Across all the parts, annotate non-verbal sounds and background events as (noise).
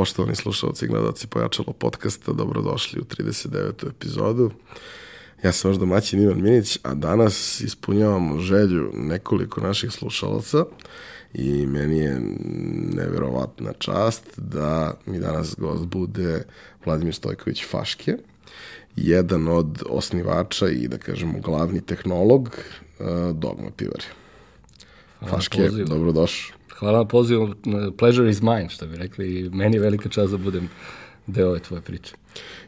Poštovani slušalci i gledalci Pojačalo podcasta, dobrodošli u 39. epizodu. Ja sam vaš domaćin Ivan Minić, a danas ispunjavamo želju nekoliko naših slušalaca i meni je neverovatna čast da mi danas gost bude Vladimir Stojković Faške, jedan od osnivača i da kažemo glavni tehnolog uh, Dogma Pivari. Faške, dobrodošao. Hvala na pozivu, pleasure is mine, što bi rekli, i meni je velika čast da budem deo ove tvoje priče.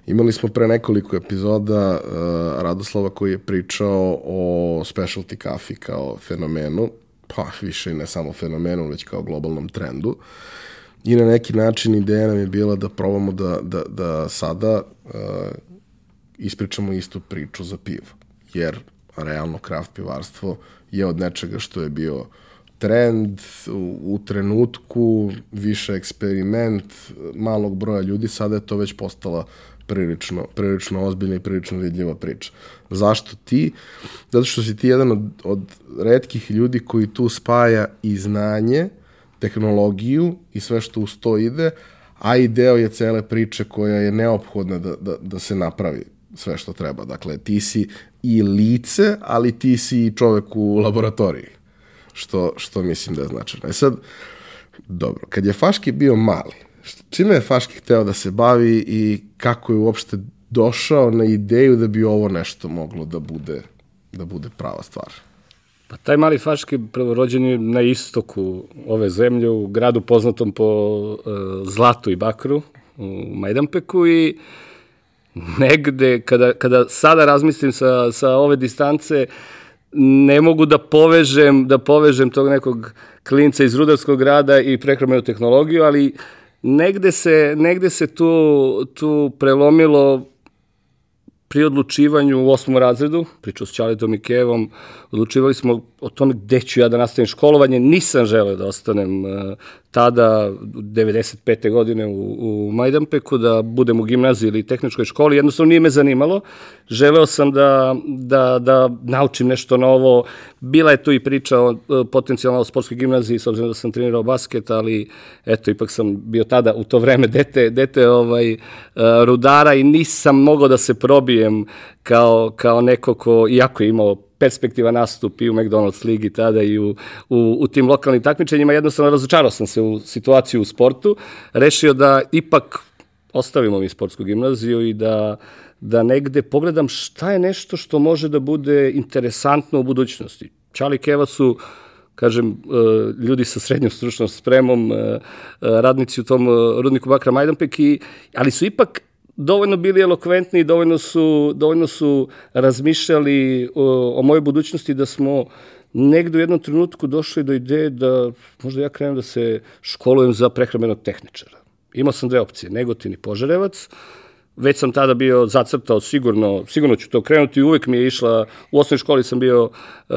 Imali smo pre nekoliko epizoda uh, Radoslava koji je pričao o specialty kafi kao fenomenu, pa više i ne samo fenomenu, već kao globalnom trendu. I na neki način ideja nam je bila da probamo da, da, da sada uh, ispričamo istu priču za pivo. Jer realno kraft pivarstvo je od nečega što je bio trend u, u trenutku, više eksperiment malog broja ljudi, sada je to već postala prilično, prilično ozbiljna i prilično vidljiva priča. Zašto ti? Zato što si ti jedan od, od redkih ljudi koji tu spaja i znanje, tehnologiju i sve što uz to ide, a i deo je cele priče koja je neophodna da, da, da se napravi sve što treba. Dakle, ti si i lice, ali ti si i čovek u laboratoriji što, što mislim da je značajno. E sad, dobro, kad je Faški bio mali, čime je Faški hteo da se bavi i kako je uopšte došao na ideju da bi ovo nešto moglo da bude, da bude prava stvar? Pa taj mali Faški prvorođen je na istoku ove zemlje, u gradu poznatom po uh, zlatu i bakru, u Majdanpeku i negde, kada, kada sada razmislim sa, sa ove distance, uh, ne mogu da povežem, da povežem tog nekog klinca iz rudarskog grada i prehrambenu tehnologiju, ali negde se, negde se tu, tu prelomilo pri odlučivanju u osmom razredu, pričao s Čalitom i Kevom, odlučivali smo o tome gde ću ja da nastavim školovanje. Nisam želeo da ostanem uh, tada, 95. godine u, u Majdanpeku, da budem u gimnaziji ili tehničkoj školi. Jednostavno nije me zanimalo. Želeo sam da, da, da naučim nešto novo. Bila je tu i priča o potencijalno o sportskoj gimnaziji, s obzirom da sam trenirao basket, ali eto, ipak sam bio tada u to vreme dete, dete ovaj, uh, rudara i nisam mogao da se probijem kao, kao neko ko, iako je imao perspektiva nastup i u McDonald's ligi tada i u, u, u tim lokalnim takmičenjima. Jednostavno razočarao sam se u situaciju u sportu. Rešio da ipak ostavimo mi sportsku gimnaziju i da, da negde pogledam šta je nešto što može da bude interesantno u budućnosti. Čali Keva su kažem, e, ljudi sa srednjom stručnom spremom, e, e, radnici u tom rudniku Bakra Majdanpek, i, ali su ipak dovoljno bili elokventni dovoljno su, dovoljno su razmišljali o, o mojoj budućnosti da smo negde u jednom trenutku došli do ideje da možda ja krenem da se školujem za prehrambenog tehničara. Imao sam dve opcije, Negotin i Požarevac. Već sam tada bio zacrtao sigurno, sigurno ću to krenuti, uvek mi je išla, u osnovnoj školi sam bio uh,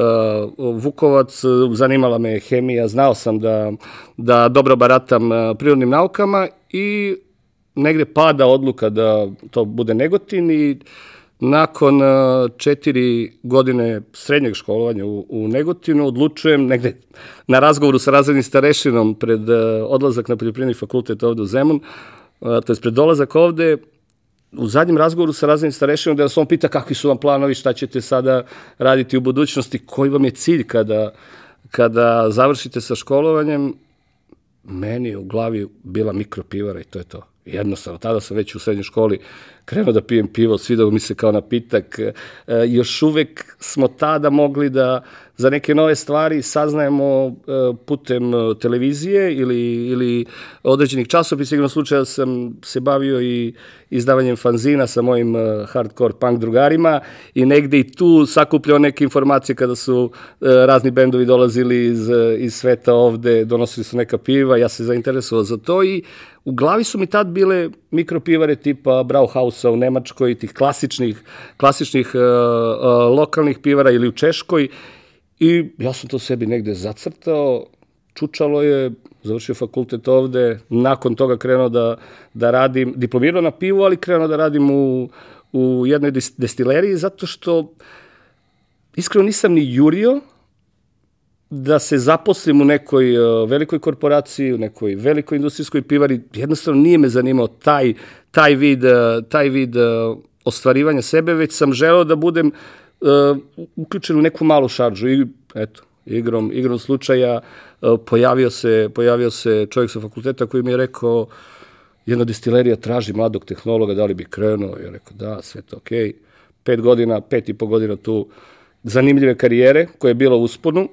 Vukovac, zanimala me hemija, znao sam da, da dobro baratam uh, prirodnim naukama i negde pada odluka da to bude Negotin i nakon četiri godine srednjeg školovanja u, u Negotinu odlučujem negde na razgovoru sa razrednim starešinom pred odlazak na poljoprivredni fakultet ovde u Zemun, to je pred dolazak ovde, u zadnjem razgovoru sa razrednim starešinom da nas on pita kakvi su vam planovi, šta ćete sada raditi u budućnosti, koji vam je cilj kada, kada završite sa školovanjem, meni je u glavi bila mikropivara i to je to jednostavno, tada sam već u srednjoj školi krenuo da pijem pivo, svidao mi se kao napitak. E, još uvek smo tada mogli da za neke nove stvari saznajemo e, putem e, televizije ili, ili određenih časopisa. Igrom slučaja sam se bavio i izdavanjem fanzina sa mojim hardcore punk drugarima i negde i tu sakupljao neke informacije kada su razni bendovi dolazili iz, iz sveta ovde, donosili su neka piva, ja se zainteresovao za to i u glavi su mi tad bile mikropivare tipa Brauhausa u Nemačkoj, tih klasičnih, klasičnih uh, lokalnih pivara ili u Češkoj. I ja sam to sebi negde zacrtao, čučalo je, završio fakultet ovde, nakon toga krenuo da, da radim, diplomirao na pivu, ali krenuo da radim u, u jednoj destileriji, zato što iskreno nisam ni jurio, da se zaposlim u nekoj uh, velikoj korporaciji, u nekoj velikoj industrijskoj pivari, jednostavno nije me zanimao taj, taj vid, uh, taj vid uh, ostvarivanja sebe, već sam želeo da budem uključen u neku malu šaržu i eto, igrom, igrom slučaja pojavio se, pojavio se čovjek sa fakulteta koji mi je rekao jedna destilerija traži mladog tehnologa, da li bi krenuo? Ja rekao, da, sve to okej. Okay. Pet godina, pet i po godina tu zanimljive karijere koja je bila usponu,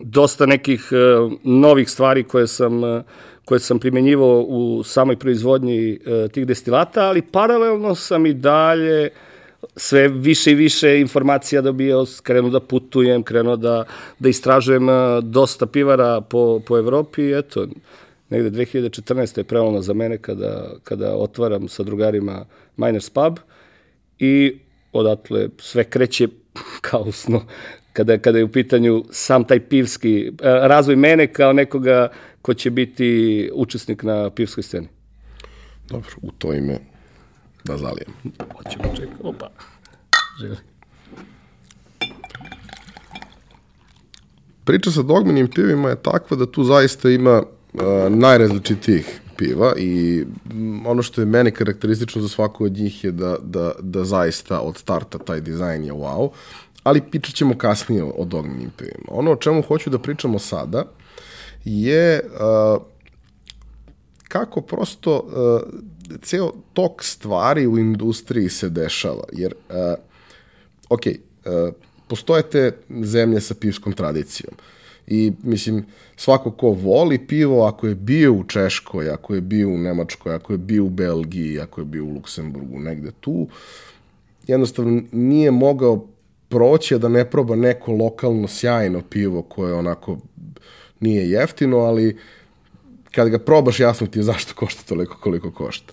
dosta nekih uh, novih stvari koje sam, uh, koje sam primenjivao u samoj proizvodnji uh, tih destilata, ali paralelno sam i dalje sve više i više informacija dobio, krenuo da putujem, krenuo da, da istražujem dosta pivara po, po Evropi i eto, negde 2014. je prelomno za mene kada, kada otvaram sa drugarima Miners Pub i odatle sve kreće (laughs) kao sno, kada, kada je u pitanju sam taj pivski, e, razvoj mene kao nekoga ko će biti učesnik na pivskoj sceni. Dobro, u to ime da zalijem. Hoćemo čekati, opa, želi. Priča sa dogmenim pivima je takva da tu zaista ima uh, najrazličitijih piva i ono što je meni karakteristično za svaku od njih je da, da, da zaista od starta taj dizajn je wow ali pričat ćemo kasnije o dogmenim pivima. Ono o čemu hoću da pričamo sada je uh, kako prosto uh, ceo tok stvari u industriji se dešava. Jer, uh, ok, uh, postoje te zemlje sa pivskom tradicijom. I, mislim, svako ko voli pivo, ako je bio u Češkoj, ako je bio u Nemačkoj, ako je bio u Belgiji, ako je bio u Luksemburgu, negde tu, jednostavno nije mogao proći, da ne proba neko lokalno sjajno pivo koje onako nije jeftino, ali kad ga probaš jasno ti je zašto košta toliko koliko košta.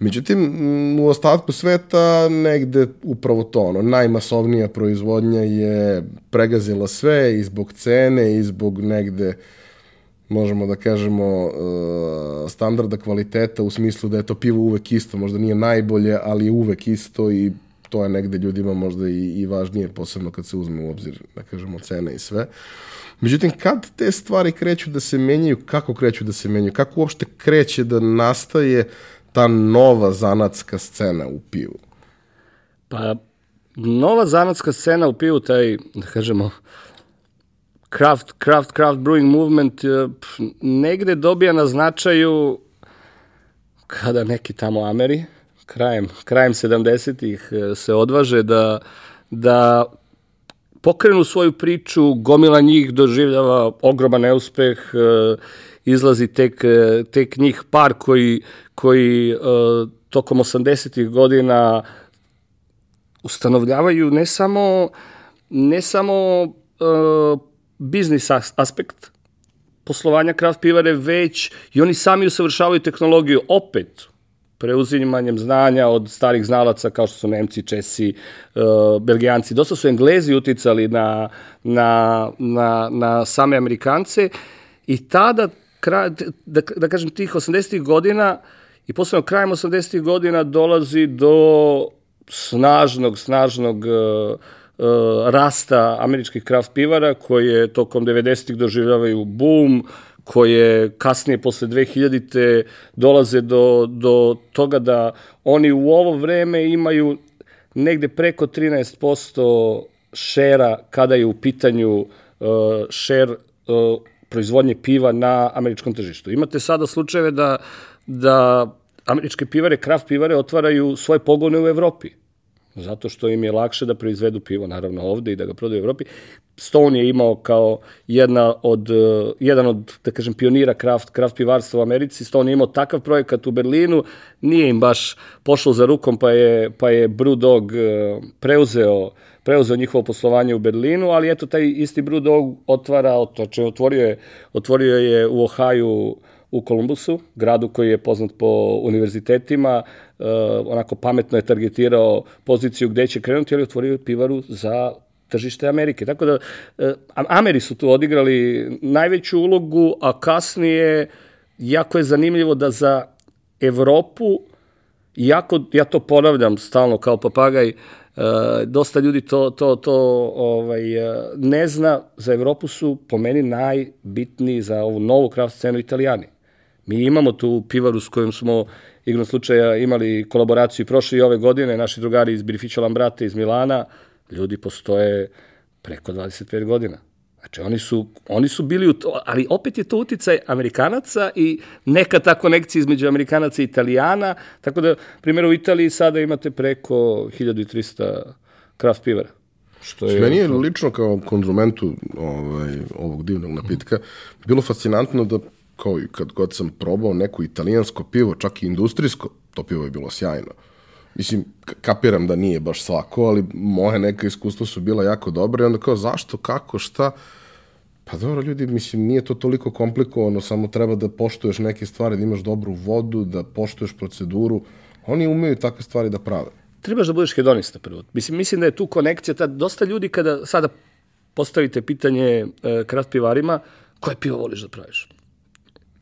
Međutim, u ostatku sveta negde upravo to, ono, najmasovnija proizvodnja je pregazila sve i zbog cene i zbog negde možemo da kažemo e, standarda kvaliteta u smislu da je to pivo uvek isto, možda nije najbolje, ali je uvek isto i to je negde ljudima možda i, i važnije, posebno kad se uzme u obzir, da kažemo, cene i sve. Međutim, kad te stvari kreću da se menjaju, kako kreću da se menjaju, kako uopšte kreće da nastaje ta nova zanatska scena u pivu? Pa, nova zanatska scena u pivu, taj, da kažemo, craft, craft, craft brewing movement eh, negde dobija na značaju kada neki tamo Ameri, krajem, krajem 70-ih e, se odvaže da, da pokrenu svoju priču, gomila njih doživljava ogroman neuspeh, e, izlazi tek, e, tek njih par koji, koji tokom 80-ih godina ustanovljavaju ne samo, ne samo biznis aspekt poslovanja kraft pivare, već i oni sami usavršavaju tehnologiju opet preuzimanjem znanja od starih znalaca kao što su Nemci, Česi, uh, Belgijanci. Dosta su Englezi uticali na, na, na, na same Amerikance i tada, kraj, da, da kažem, tih 80. godina i posebno krajem 80. godina dolazi do snažnog, snažnog uh, uh, rasta američkih kraft pivara koje tokom 90. doživljavaju boom, koje kasnije posle 2000-te dolaze do, do toga da oni u ovo vreme imaju negde preko 13% šera kada je u pitanju uh, šer uh, proizvodnje piva na američkom tržištu. Imate sada slučajeve da, da američke pivare, kraft pivare otvaraju svoje pogone u Evropi zato što im je lakše da proizvedu pivo, naravno ovde i da ga prodaju u Evropi. Stone je imao kao jedna od, uh, jedan od, da kažem, pionira kraft, kraft pivarstva u Americi. Stone je imao takav projekat u Berlinu, nije im baš pošlo za rukom, pa je, pa je Brewdog uh, preuzeo preuzeo njihovo poslovanje u Berlinu, ali eto taj isti Brewdog otvara, znači otvorio je, otvorio je u Ohaju u Kolumbusu, gradu koji je poznat po univerzitetima, uh, onako pametno je targetirao poziciju gde će krenuti, ali otvorio pivaru za tržište Amerike. Tako da, uh, Ameri su tu odigrali najveću ulogu, a kasnije jako je zanimljivo da za Evropu, jako, ja to ponavljam stalno kao papagaj, uh, dosta ljudi to, to, to ovaj, ne zna. Za Evropu su po meni najbitniji za ovu novu kraft scenu italijani. Mi imamo tu pivaru s kojom smo igrom slučaja imali kolaboraciju prošle i ove godine, naši drugari iz Birifića Lambrate iz Milana, ljudi postoje preko 25 godina. Znači, oni su, oni su bili u to, ali opet je to uticaj Amerikanaca i neka ta konekcija između Amerikanaca i Italijana, tako da, primjer, u Italiji sada imate preko 1300 kraft pivara. Što je... Meni je lično kao konzumentu ovaj, ovog divnog napitka bilo fascinantno da kao i kad god sam probao neko italijansko pivo, čak i industrijsko, to pivo je bilo sjajno. Mislim, kapiram da nije baš svako, ali moje neka iskustva su bila jako dobre i onda kao zašto, kako, šta, Pa dobro, ljudi, mislim, nije to toliko komplikovano, samo treba da poštuješ neke stvari, da imaš dobru vodu, da poštuješ proceduru. Oni umeju takve stvari da prave. Trebaš da budeš hedonista prvo. Mislim, mislim da je tu konekcija, ta, dosta ljudi kada sada postavite pitanje e, krat pivarima, koje pivo voliš da praviš?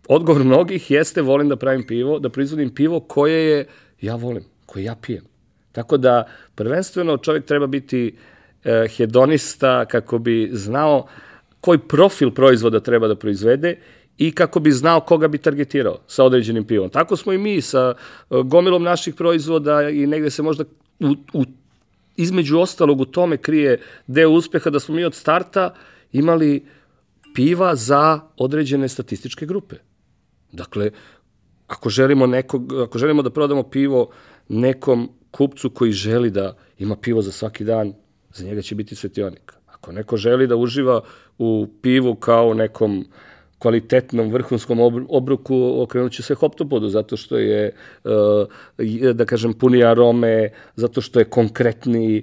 Odgovor mnogih jeste volim da pravim pivo, da proizvodim pivo koje je ja volim, koje ja pijem. Tako da prvenstveno čovjek treba biti e, hedonista kako bi znao koji profil proizvoda treba da proizvede i kako bi znao koga bi targetirao sa određenim pivom. Tako smo i mi sa e, gomilom naših proizvoda i negde se možda u, u, između ostalog u tome krije deo uspeha da smo mi od starta imali piva za određene statističke grupe. Dakle, ako želimo, nekog, ako želimo da prodamo pivo nekom kupcu koji želi da ima pivo za svaki dan, za njega će biti svetionik. Ako neko želi da uživa u pivu kao nekom kvalitetnom vrhunskom obruku okrenut će se hoptopodu zato što je e, da kažem puni arome zato što je konkretni e,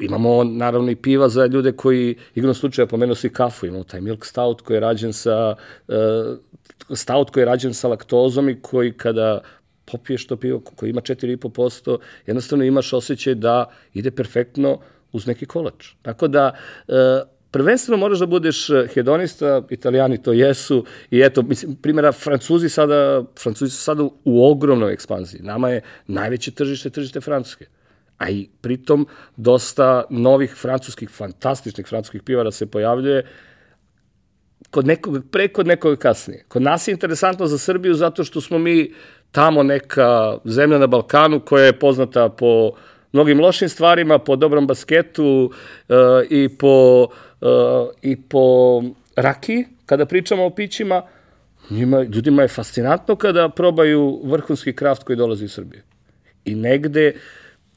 imamo naravno i piva za ljude koji igrom slučaja pomenuo si kafu imamo taj milk stout koji je rađen sa e, stout koji je rađen sa laktozom i koji kada popiješ to pivo koji ima 4,5%, jednostavno imaš osjećaj da ide perfektno uz neki kolač. Tako da, e, prvenstveno moraš da budeš hedonista, italijani to jesu, i eto, mislim, primjera, francuzi sada, francuzi su sada u ogromnoj ekspanziji. Nama je najveće tržište, tržište Francuske. A i pritom dosta novih francuskih, fantastičnih francuskih pivara se pojavljuje, kod nekog pre, kod nekog kasnije. Kod nas je interesantno za Srbiju zato što smo mi tamo neka zemlja na Balkanu koja je poznata po mnogim lošim stvarima, po dobrom basketu uh, i po uh, i po raki, kada pričamo o pićima, njima, ljudima je fascinantno kada probaju vrhunski kraft koji dolazi iz Srbije. I negde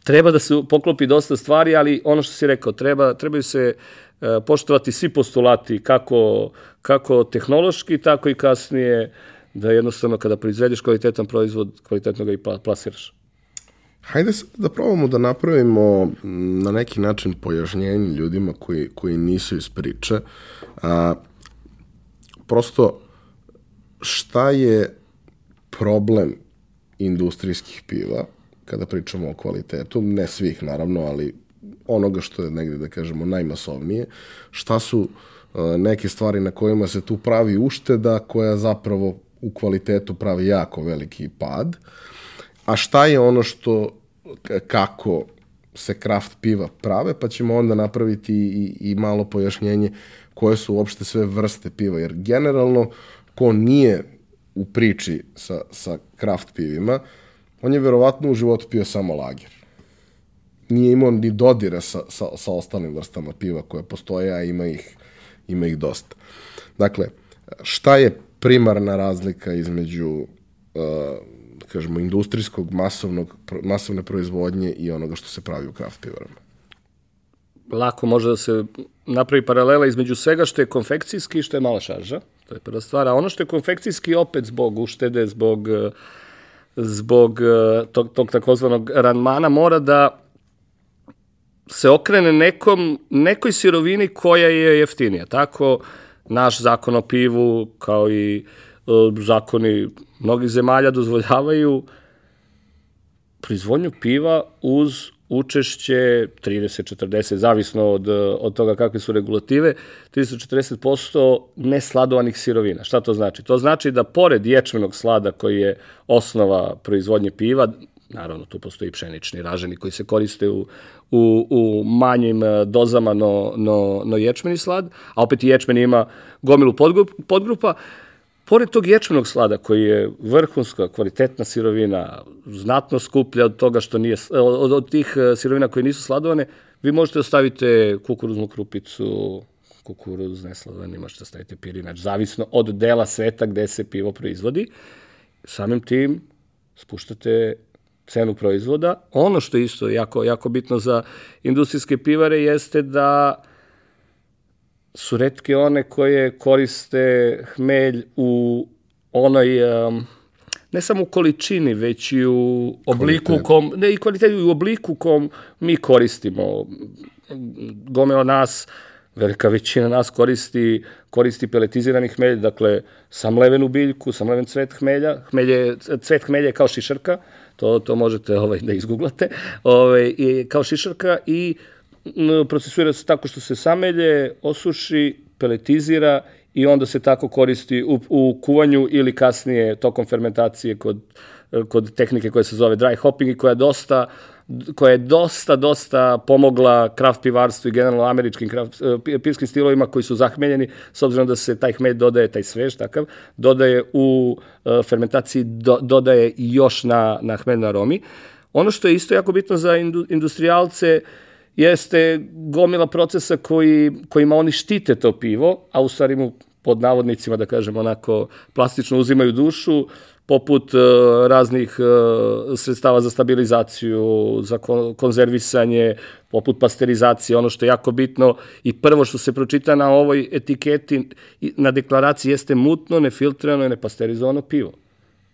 treba da se poklopi dosta stvari, ali ono što si rekao, treba, trebaju se uh, poštovati svi postulati, kako, kako tehnološki, tako i kasnije, da jednostavno kada proizvedeš kvalitetan proizvod, kvalitetno ga i plasiraš. Hajde da probamo da napravimo na neki način pojašnjenje ljudima koji, koji nisu iz priče. A, prosto, šta je problem industrijskih piva, kada pričamo o kvalitetu, ne svih naravno, ali onoga što je negde, da kažemo, najmasovnije, šta su a, neke stvari na kojima se tu pravi ušteda, koja zapravo u kvalitetu pravi jako veliki pad, a šta je ono što, kako se kraft piva prave, pa ćemo onda napraviti i, i malo pojašnjenje koje su uopšte sve vrste piva, jer generalno ko nije u priči sa, sa kraft pivima, on je verovatno u životu pio samo lager. Nije imao ni dodira sa, sa, sa ostalim vrstama piva koje postoje, a ima ih, ima ih dosta. Dakle, šta je primarna razlika između uh, kažemo industrijskog masovnog masovne proizvodnje i onoga što se pravi u kraft pivarama. Lako može da se napravi paralela između svega što je konfekcijski i što je mala šarža. To je prva stvar. A ono što je konfekcijski opet zbog uštede, zbog zbog tog, tog takozvanog ranmana mora da se okrene nekom, nekoj sirovini koja je jeftinija. Tako, naš zakon o pivu, kao i e, zakoni mnogih zemalja dozvoljavaju proizvodnju piva uz učešće 30-40, zavisno od, od toga kakve su regulative, 30-40% nesladovanih sirovina. Šta to znači? To znači da pored ječmenog slada koji je osnova proizvodnje piva, naravno tu postoji pšenični raženi koji se koriste u, u, u manjim e, dozama no, no, no ječmeni slad, a opet i ječmen ima gomilu podgrup, podgrupa. Pored tog ječmenog slada koji je vrhunska, kvalitetna sirovina, znatno skuplja od toga što nije, od, od tih e, sirovina koje nisu sladovane, vi možete da stavite kukuruznu krupicu, kukuruz nesladovani, možete da stavite pirinač, zavisno od dela sveta gde se pivo proizvodi. Samim tim spuštate cenu proizvoda. Ono što je isto jako, jako bitno za industrijske pivare jeste da su redke one koje koriste hmelj u onoj um, ne samo u količini, već i u obliku Kvalitet. kom, ne i kvalitetu, i u obliku kom mi koristimo. Gomela nas, velika većina nas koristi, koristi peletizirani hmelj, dakle samlevenu biljku, samleven cvet hmelja, hmelje, cvet hmelja je kao šišarka, to, to možete ovaj, da izgooglate, ovaj, i, kao šišarka i procesuira se tako što se samelje, osuši, peletizira i onda se tako koristi u, u kuvanju ili kasnije tokom fermentacije kod, kod tehnike koja se zove dry hopping i koja dosta koja je dosta, dosta pomogla kraft pivarstvu i generalno američkim kraft, e, pivskim stilovima koji su zahmeljeni, s obzirom da se taj hmelj dodaje, taj svež takav, dodaje u uh, fermentaciji, do, dodaje još na, na hmeljnoj aromi. Ono što je isto jako bitno za indu, industrijalce jeste gomila procesa koji, kojima oni štite to pivo, a u stvari mu pod navodnicima, da kažem, onako plastično uzimaju dušu, poput uh, raznih uh, sredstava za stabilizaciju, za kon konzervisanje, poput pasterizacije, ono što je jako bitno i prvo što se pročita na ovoj etiketi, na deklaraciji jeste mutno, nefiltrirano i nepasterizovano pivo.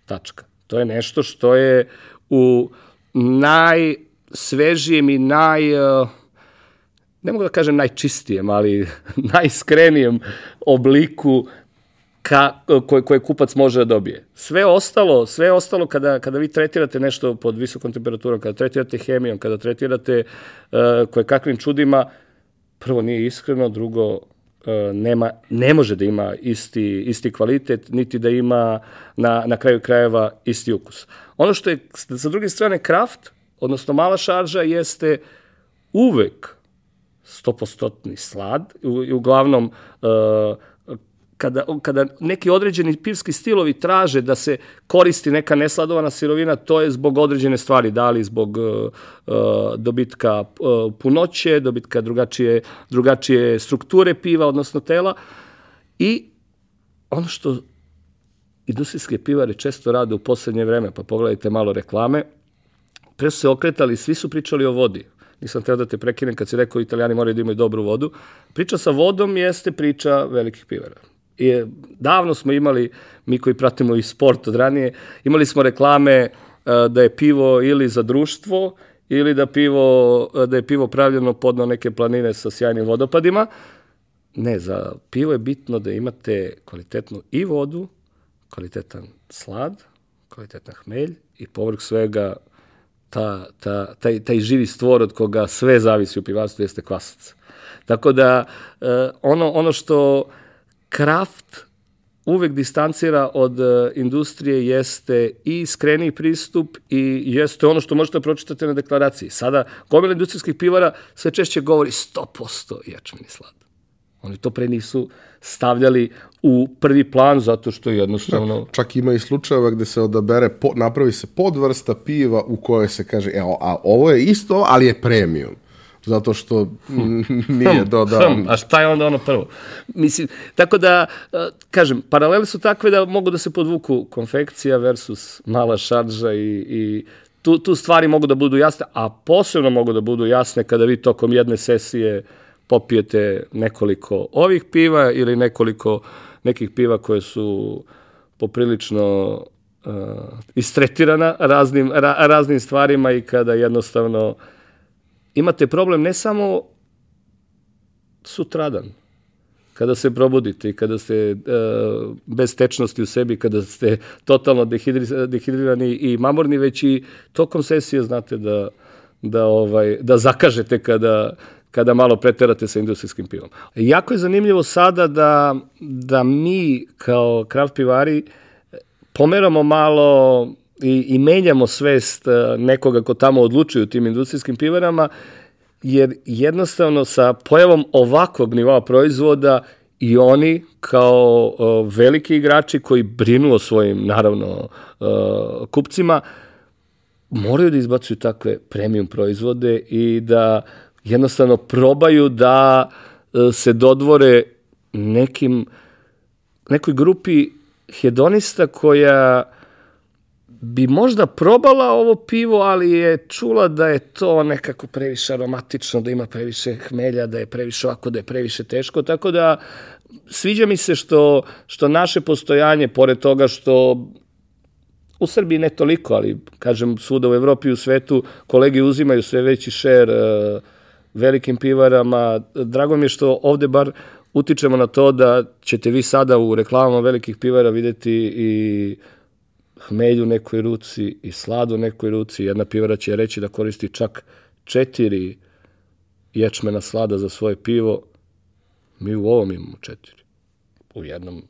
Tačka. To je nešto što je u najsvežijem i naj... Uh, ne mogu da kažem najčistijem, ali (laughs) najskrenijem obliku ka, koje, koje kupac može da dobije. Sve ostalo, sve ostalo kada, kada vi tretirate nešto pod visokom temperaturom, kada tretirate hemijom, kada tretirate uh, koje kakvim čudima, prvo nije iskreno, drugo uh, nema, ne može da ima isti, isti kvalitet, niti da ima na, na kraju krajeva isti ukus. Ono što je sa druge strane kraft, odnosno mala šarža, jeste uvek 100% slad i uglavnom uh, kada, kada neki određeni pivski stilovi traže da se koristi neka nesladovana sirovina, to je zbog određene stvari, da li zbog uh, dobitka uh, punoće, dobitka drugačije, drugačije strukture piva, odnosno tela. I ono što industrijske pivare često rade u poslednje vreme, pa pogledajte malo reklame, pre su se okretali, svi su pričali o vodi. Nisam teo da te prekinem kad si rekao italijani moraju da imaju dobru vodu. Priča sa vodom jeste priča velikih pivara je, davno smo imali, mi koji pratimo i sport od ranije, imali smo reklame uh, da je pivo ili za društvo, ili da, pivo, uh, da je pivo pravljeno podno neke planine sa sjajnim vodopadima. Ne, za pivo je bitno da imate kvalitetnu i vodu, kvalitetan slad, kvalitetan hmelj i povrh svega ta, ta, taj, taj živi stvor od koga sve zavisi u pivarstvu jeste kvasac. Tako da uh, ono, ono što Kraft uvek distancira od uh, industrije jeste i skreni pristup i jeste ono što možete da pročitati na deklaraciji. Sada, gomila industrijskih pivara sve češće govori 100% ječmeni slad. Oni to pre nisu stavljali u prvi plan zato što jednostavno... Da, čak ima i slučajeva gde se odabere, po, napravi se podvrsta piva u kojoj se kaže, evo, a ovo je isto, ali je premium zato što nije dodao. a šta je onda ono prvo? Mislim, tako da, e, kažem, paralele su takve da mogu da se podvuku konfekcija versus mala šarža i, i tu, tu stvari mogu da budu jasne, a posebno mogu da budu jasne kada vi tokom jedne sesije popijete nekoliko ovih piva ili nekoliko nekih piva koje su poprilično uh, istretirana raznim, ra, raznim stvarima i kada jednostavno uh, imate problem ne samo sutradan, kada se probudite i kada ste uh, bez tečnosti u sebi, kada ste totalno dehidri, dehidrirani i mamorni, već i tokom sesije znate da, da, ovaj, da zakažete kada, kada malo preterate sa industrijskim pivom. Jako je zanimljivo sada da, da mi kao kraft pivari pomeramo malo i, i menjamo svest nekoga ko tamo odlučuje u tim industrijskim pivarama, jer jednostavno sa pojavom ovakvog nivoa proizvoda i oni kao uh, veliki igrači koji brinu o svojim, naravno, uh, kupcima, moraju da izbacuju takve premium proizvode i da jednostavno probaju da se dodvore nekim, nekoj grupi hedonista koja bi možda probala ovo pivo, ali je čula da je to nekako previše aromatično, da ima previše hmelja, da je previše ovako, da je previše teško, tako da sviđa mi se što, što naše postojanje, pored toga što u Srbiji ne toliko, ali kažem svuda u Evropi i u svetu kolege uzimaju sve veći šer uh, velikim pivarama. Drago mi je što ovde bar utičemo na to da ćete vi sada u reklamama velikih pivara videti i hmelju nekoj ruci i sladu nekoj ruci. Jedna pivara će reći da koristi čak četiri ječmena slada za svoje pivo. Mi u ovom imamo četiri. U jednom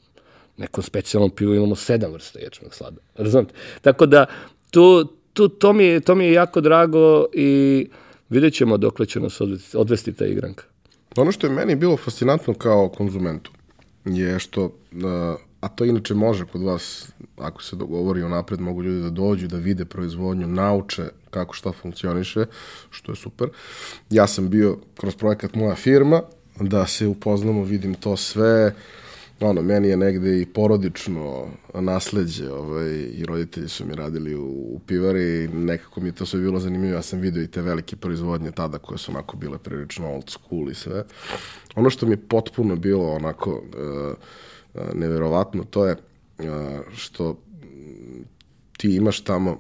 nekom specijalnom pivu imamo sedam vrsta ječmenog slada. Razumete? Tako da, tu, tu, to, mi je, to mi je jako drago i vidjet ćemo dokle će nas odvesti, odvesti ta igranka. Ono što je meni bilo fascinantno kao konzumentu je što, uh, a to inače može kod vas, ako se dogovori napred, mogu ljudi da dođu, da vide proizvodnju, nauče kako šta funkcioniše, što je super. Ja sam bio kroz projekat Moja firma, da se upoznamo, vidim to sve, ono, meni je negde i porodično nasledđe, ovaj, i roditelji su mi radili u, u pivari nekako mi to sve bilo zanimljivo, ja sam video i te velike proizvodnje tada koje su onako bile prilično old school i sve. Ono što mi je potpuno bilo onako uh, neverovatno, to je što ti imaš tamo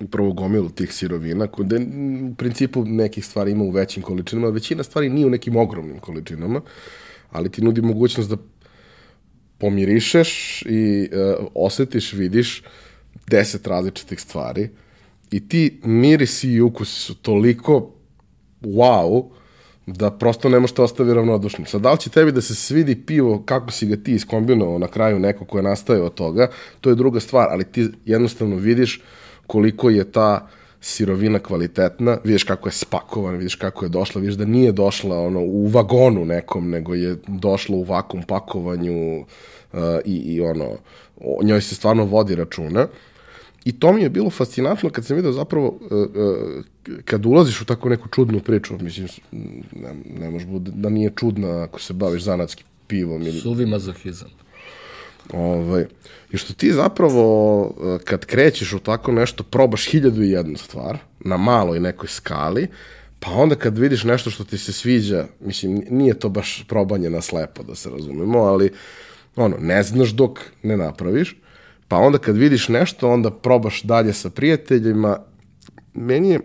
upravo gomilu tih sirovina, koje u principu nekih stvari ima u većim količinama, većina stvari nije u nekim ogromnim količinama, ali ti nudi mogućnost da pomirišeš i uh, osetiš, vidiš deset različitih stvari i ti mirisi i ukusi su toliko wow da prosto ne možete ostavi ravnodušnim. Sad, da li će tebi da se svidi pivo, kako si ga ti iskombinovao na kraju neko ko je nastaje od toga, to je druga stvar, ali ti jednostavno vidiš koliko je ta sirovina kvalitetna, vidiš kako je spakovana, vidiš kako je došla, vidiš da nije došla ono u vagonu nekom, nego je došla u vakum pakovanju uh, i, i ono, o njoj se stvarno vodi računa. I to mi je bilo fascinantno kad sam vidio zapravo, uh, uh, kad ulaziš u tako neku čudnu priču, mislim, ne, ne može bude da nije čudna ako se baviš zanatskim pivom. Ili... Suvi mazohizam. Ovaj, I što ti zapravo, uh, kad krećeš u tako nešto, probaš hiljadu i jednu stvar, na maloj nekoj skali, pa onda kad vidiš nešto što ti se sviđa, mislim, nije to baš probanje na slepo, da se razumemo, ali ono, ne znaš dok ne napraviš, pa onda kad vidiš nešto, onda probaš dalje sa prijateljima. Meni je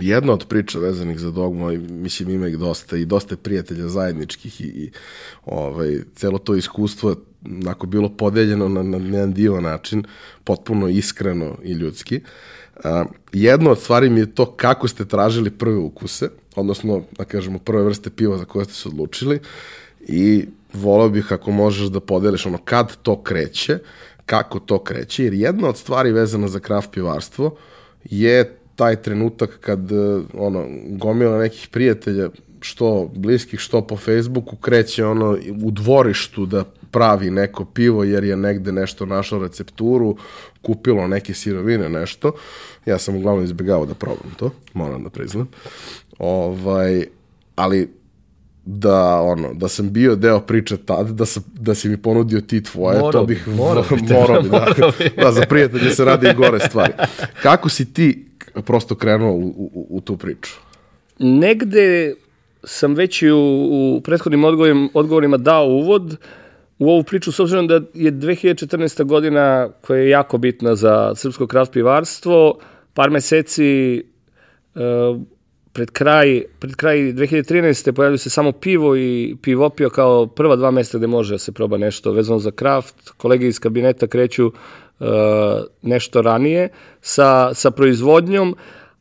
jedna od priča vezanih za dogmu, mislim ima ih dosta i dosta prijatelja zajedničkih i, i ovaj, celo to iskustvo onako bilo podeljeno na, na jedan dio način, potpuno iskreno i ljudski. A, jedna od stvari mi je to kako ste tražili prve ukuse, odnosno, da kažemo, prve vrste piva za koje ste se odlučili i volao bih ako možeš da podeliš ono kad to kreće, kako to kreće, jer jedna od stvari vezana za kraft pivarstvo je taj trenutak kad ono, gomila nekih prijatelja što bliskih, što po Facebooku, kreće ono u dvorištu da pravi neko pivo jer je negde nešto našao recepturu, kupilo neke sirovine, nešto. Ja sam uglavnom izbjegao da probam to, moram da priznam. Ovaj, ali da ono da sam bio deo priče tad da sam da si mi ponudio ti tvoje moro to bih morao bi, moro (laughs) bi, da, da za prijatelje se radi i gore stvari. Kako si ti prosto krenuo u, u, u tu priču? Negde sam već i u, u prethodnim odgovorima, odgovorima dao uvod u ovu priču, s obzirom da je 2014. godina koja je jako bitna za srpsko kraft pivarstvo, par meseci uh, pred kraj, pred kraj 2013. pojavljaju se samo pivo i pivopio kao prva dva mesta gde može da se proba nešto vezano za kraft. Kolege iz kabineta kreću uh, nešto ranije sa, sa proizvodnjom,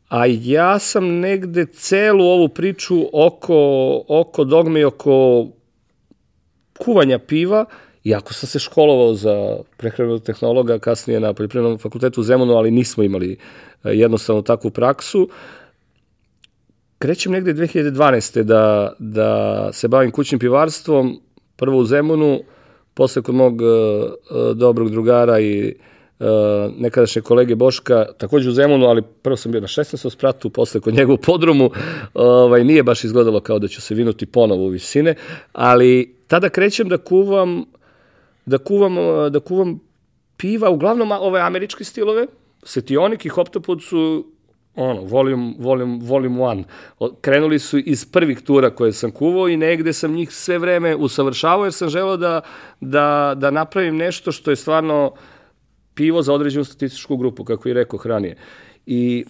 a ja sam negde celu ovu priču oko, oko dogme i oko kuvanja piva Iako sam se školovao za prehranog tehnologa, kasnije na poljoprivrednom fakultetu u Zemunu, ali nismo imali e, jednostavno takvu praksu. Krećem negde 2012. da, da se bavim kućnim pivarstvom, prvo u Zemunu, posle kod mog uh, dobrog drugara i uh, nekadašnje kolege Boška, takođe u Zemunu, ali prvo sam bio na 16. spratu, posle kod njega u podrumu, ovaj, nije baš izgledalo kao da ću se vinuti ponovo u visine, ali tada krećem da kuvam da kuvam, da kuvam piva, uglavnom ove američke stilove, Setionik i Hoptopod su ono, volume, volume, volume one. Krenuli su iz prvih tura koje sam kuvao i negde sam njih sve vreme usavršavao jer sam želeo da, da, da napravim nešto što je stvarno pivo za određenu statističku grupu, kako i rekao hranije. I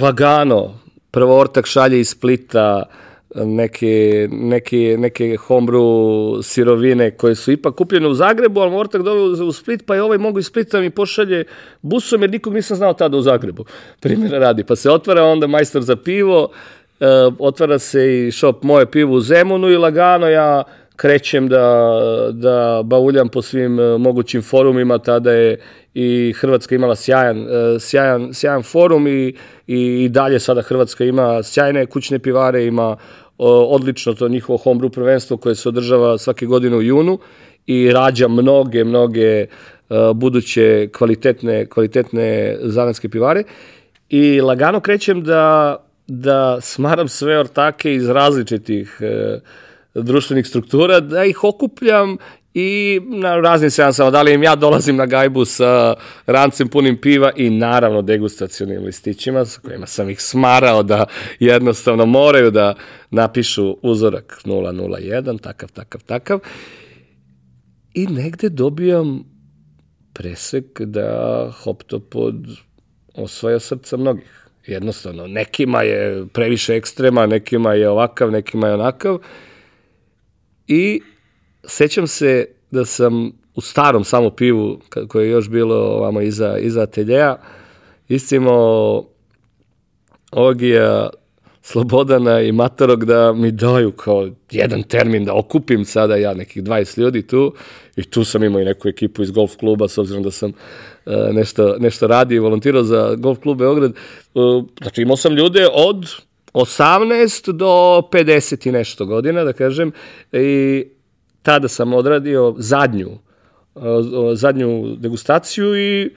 lagano, prvo ortak šalje iz Splita, uh, neke, neke, neke homebrew sirovine koje su ipak kupljene u Zagrebu, ali Mortak doveo u Split, pa je ovaj mogu iz Splita mi pošalje busom, jer nikog nisam znao tada u Zagrebu. (laughs) Primjera radi. Pa se otvara onda majstor za pivo, uh, otvara se i šop moje pivo u Zemunu i lagano ja krećem da, da bauljam po svim uh, mogućim forumima, tada je i Hrvatska imala sjajan, uh, sjajan, sjajan forum i, i dalje sada Hrvatska ima sjajne kućne pivare, ima odlično to njihovo homebrew prvenstvo koje se održava svake godine u junu i rađa mnoge, mnoge buduće kvalitetne, kvalitetne zanatske pivare. I lagano krećem da, da smaram sve ortake iz različitih društvenih struktura, da ih okupljam i na raznim seansama, da li im ja dolazim na gajbu sa rancem punim piva i naravno degustacionim listićima sa kojima sam ih smarao da jednostavno moraju da napišu uzorak 001, takav, takav, takav. I negde dobijam presek da Hoptopod osvaja srca mnogih. Jednostavno, nekima je previše ekstrema, nekima je ovakav, nekima je onakav. I sećam se da sam u starom samo pivu, koje je još bilo ovamo iza, iza ateljeja, istimao Ogija, Slobodana i Matarog da mi daju kao jedan termin da okupim sada ja nekih 20 ljudi tu i tu sam imao i neku ekipu iz golf kluba s obzirom da sam uh, nešto, nešto radio i volontirao za golf klub Beograd. Uh, znači imao sam ljude od 18 do 50 i nešto godina, da kažem, i tada sam odradio zadnju, zadnju degustaciju i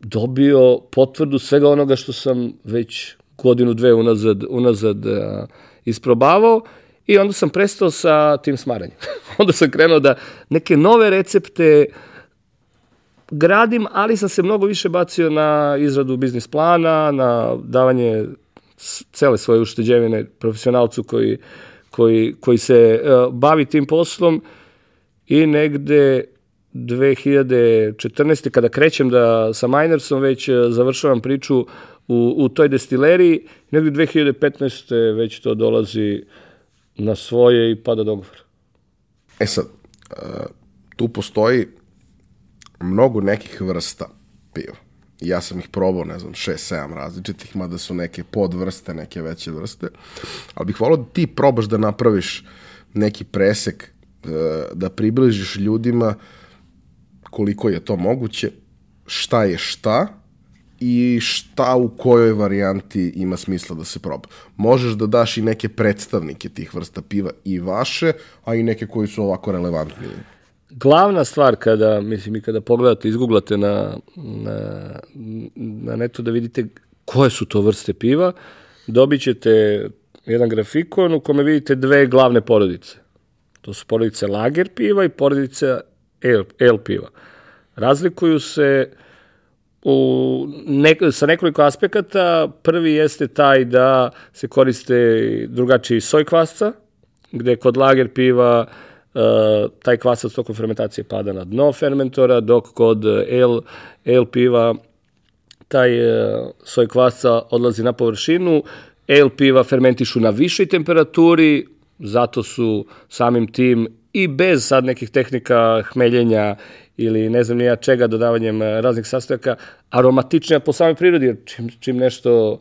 dobio potvrdu svega onoga što sam već godinu, dve unazad, unazad isprobavao i onda sam prestao sa tim smaranjem. (laughs) onda sam krenuo da neke nove recepte gradim, ali sam se mnogo više bacio na izradu biznis plana, na davanje cele svoje ušteđevine profesionalcu koji koji, koji se uh, bavi tim poslom i negde 2014. kada krećem da sa Minersom već uh, završavam priču u, u toj destileriji, negde 2015. već to dolazi na svoje i pada dogovor. E sad, uh, tu postoji mnogo nekih vrsta piva. Ja sam ih probao, ne znam, šest, sedam različitih, mada su neke podvrste, neke veće vrste. Ali bih volao da ti probaš da napraviš neki presek, e, da približiš ljudima koliko je to moguće, šta je šta i šta u kojoj varijanti ima smisla da se proba. Možeš da daš i neke predstavnike tih vrsta piva i vaše, a i neke koji su ovako relevantni glavna stvar kada, mislim, i kada pogledate, izgooglate na, na, na netu da vidite koje su to vrste piva, dobit ćete jedan grafikon u kome vidite dve glavne porodice. To su porodice lager piva i porodice ale, ale piva. Razlikuju se u nek, sa nekoliko aspekata. Prvi jeste taj da se koriste drugačiji soj kvasca, gde kod lager piva Uh, taj kvasac tokom fermentacije pada na dno fermentora, dok kod ale, ale piva taj uh, soj kvasca odlazi na površinu, ale piva fermentišu na višoj temperaturi, zato su samim tim i bez sad nekih tehnika hmeljenja ili ne znam nija čega dodavanjem raznih sastojaka aromatičnija po samoj prirodi, jer čim, čim nešto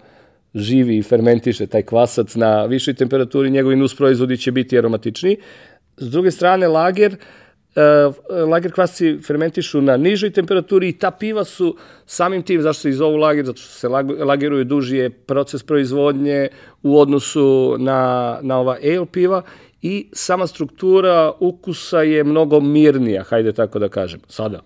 živi i fermentiše taj kvasac na višoj temperaturi, njegovi nus proizvodi će biti aromatični. S druge strane, lager uh, lager kvasci fermentišu na nižoj temperaturi i ta piva su samim tim, zašto se i zovu lager, zato što se lageruju duži proces proizvodnje u odnosu na, na ova ale piva i sama struktura ukusa je mnogo mirnija, hajde tako da kažem. Sada,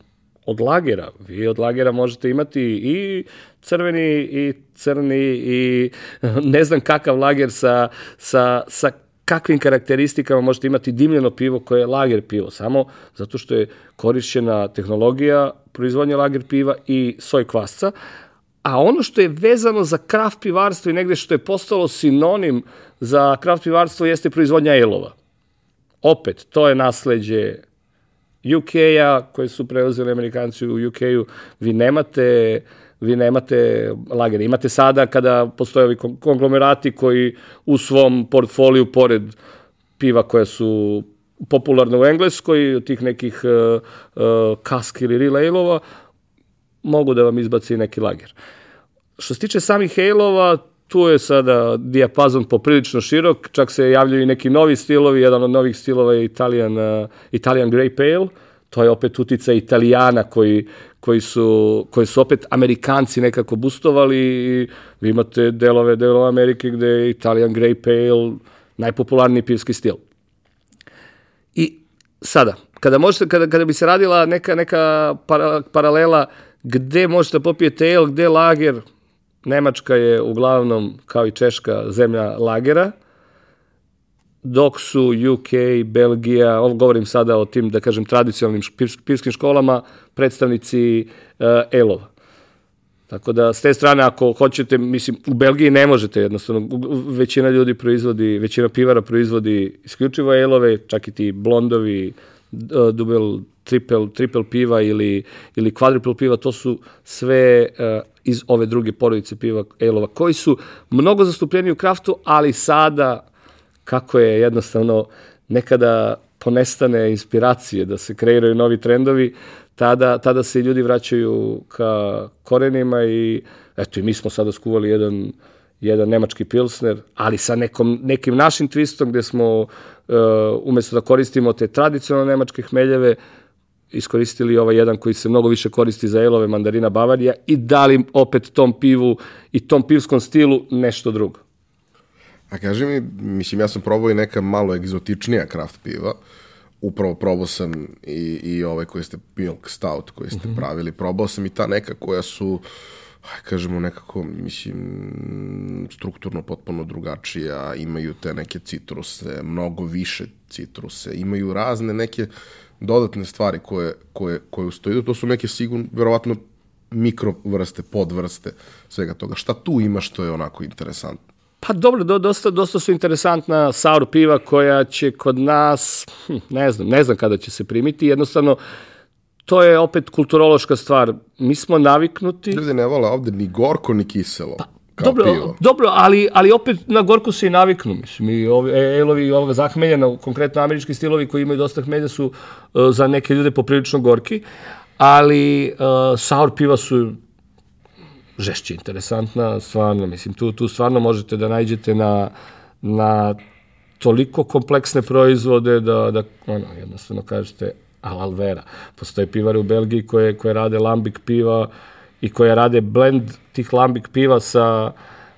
od lagera, vi od lagera možete imati i crveni i crni i (laughs) ne znam kakav lager sa, sa, sa kakvim karakteristikama možete imati dimljeno pivo koje je lager pivo, samo zato što je korišćena tehnologija proizvodnja lager piva i soj kvasca, a ono što je vezano za kraft pivarstvo i negde što je postalo sinonim za kraft pivarstvo jeste proizvodnja elova. Opet, to je nasleđe UK-a koje su preuzeli Amerikanci u UK-u. Vi nemate vi nemate lagere. Imate sada kada postoje ovi konglomerati koji u svom portfoliju, pored piva koja su popularne u Engleskoj, od tih nekih uh, uh, kask ili relay mogu da vam izbaci neki lager. Što se tiče samih hejlova, tu je sada dijapazon poprilično širok, čak se javljaju i neki novi stilovi, jedan od novih stilova je Italian, uh, Italian Grey Pale, to je opet utica Italijana koji, koji, su, koji su opet Amerikanci nekako bustovali i vi imate delove, delove Amerike gde je Italian Grey Pale najpopularniji pivski stil. I sada, kada, možete, kada, kada bi se radila neka, neka para, paralela gde možete popijete ale, gde lager, Nemačka je uglavnom, kao i Češka, zemlja lagera, dok su UK, Belgija, ovo govorim sada o tim, da kažem, tradicionalnim pivskim školama, predstavnici uh, elova. Tako da, s te strane, ako hoćete, mislim, u Belgiji ne možete jednostavno, većina ljudi proizvodi, većina pivara proizvodi isključivo elove, čak i ti blondovi, dubel, triple, triple piva ili, ili quadruple piva, to su sve uh, iz ove druge porodice piva elova, koji su mnogo zastupljeni u kraftu, ali sada kako je jednostavno nekada ponestane inspiracije da se kreiraju novi trendovi, tada, tada se ljudi vraćaju ka korenima i eto i mi smo sada skuvali jedan, jedan nemački pilsner, ali sa nekom, nekim našim twistom gde smo uh, umesto da koristimo te tradicionalne nemačke hmeljeve, iskoristili ovaj jedan koji se mnogo više koristi za elove mandarina Bavarija i dali opet tom pivu i tom pivskom stilu nešto drugo. A kaži mi, mislim, ja sam probao i neka malo egzotičnija kraft piva. Upravo probao sam i, i ovaj koji ste Milk Stout koji ste mm -hmm. pravili. Probao sam i ta neka koja su aj, kažemo nekako, mislim, strukturno potpuno drugačija, imaju te neke citruse, mnogo više citruse, imaju razne neke dodatne stvari koje, koje, koje ustoji. To su neke sigurno, verovatno, mikrovrste, podvrste svega toga. Šta tu ima što je onako interesantno? Pa dobro, do, dosta, dosta su interesantna sour piva koja će kod nas, hm, ne znam, ne znam kada će se primiti, jednostavno to je opet kulturološka stvar. Mi smo naviknuti... Ljudi ne vole ovde ni gorko ni kiselo. Pa, dobro, pivo. dobro, ali, ali opet na gorku se i naviknu. Mislim, i ovi, e, elovi ovoga zahmeljena, konkretno američki stilovi koji imaju dosta hmelja su uh, za neke ljude poprilično gorki, ali uh, sour piva su žešće interesantna, stvarno, mislim, tu, tu stvarno možete da najđete na, na toliko kompleksne proizvode da, da ono, jednostavno kažete al vera. Postoje pivare u Belgiji koje, koje rade lambik piva i koje rade blend tih lambik piva sa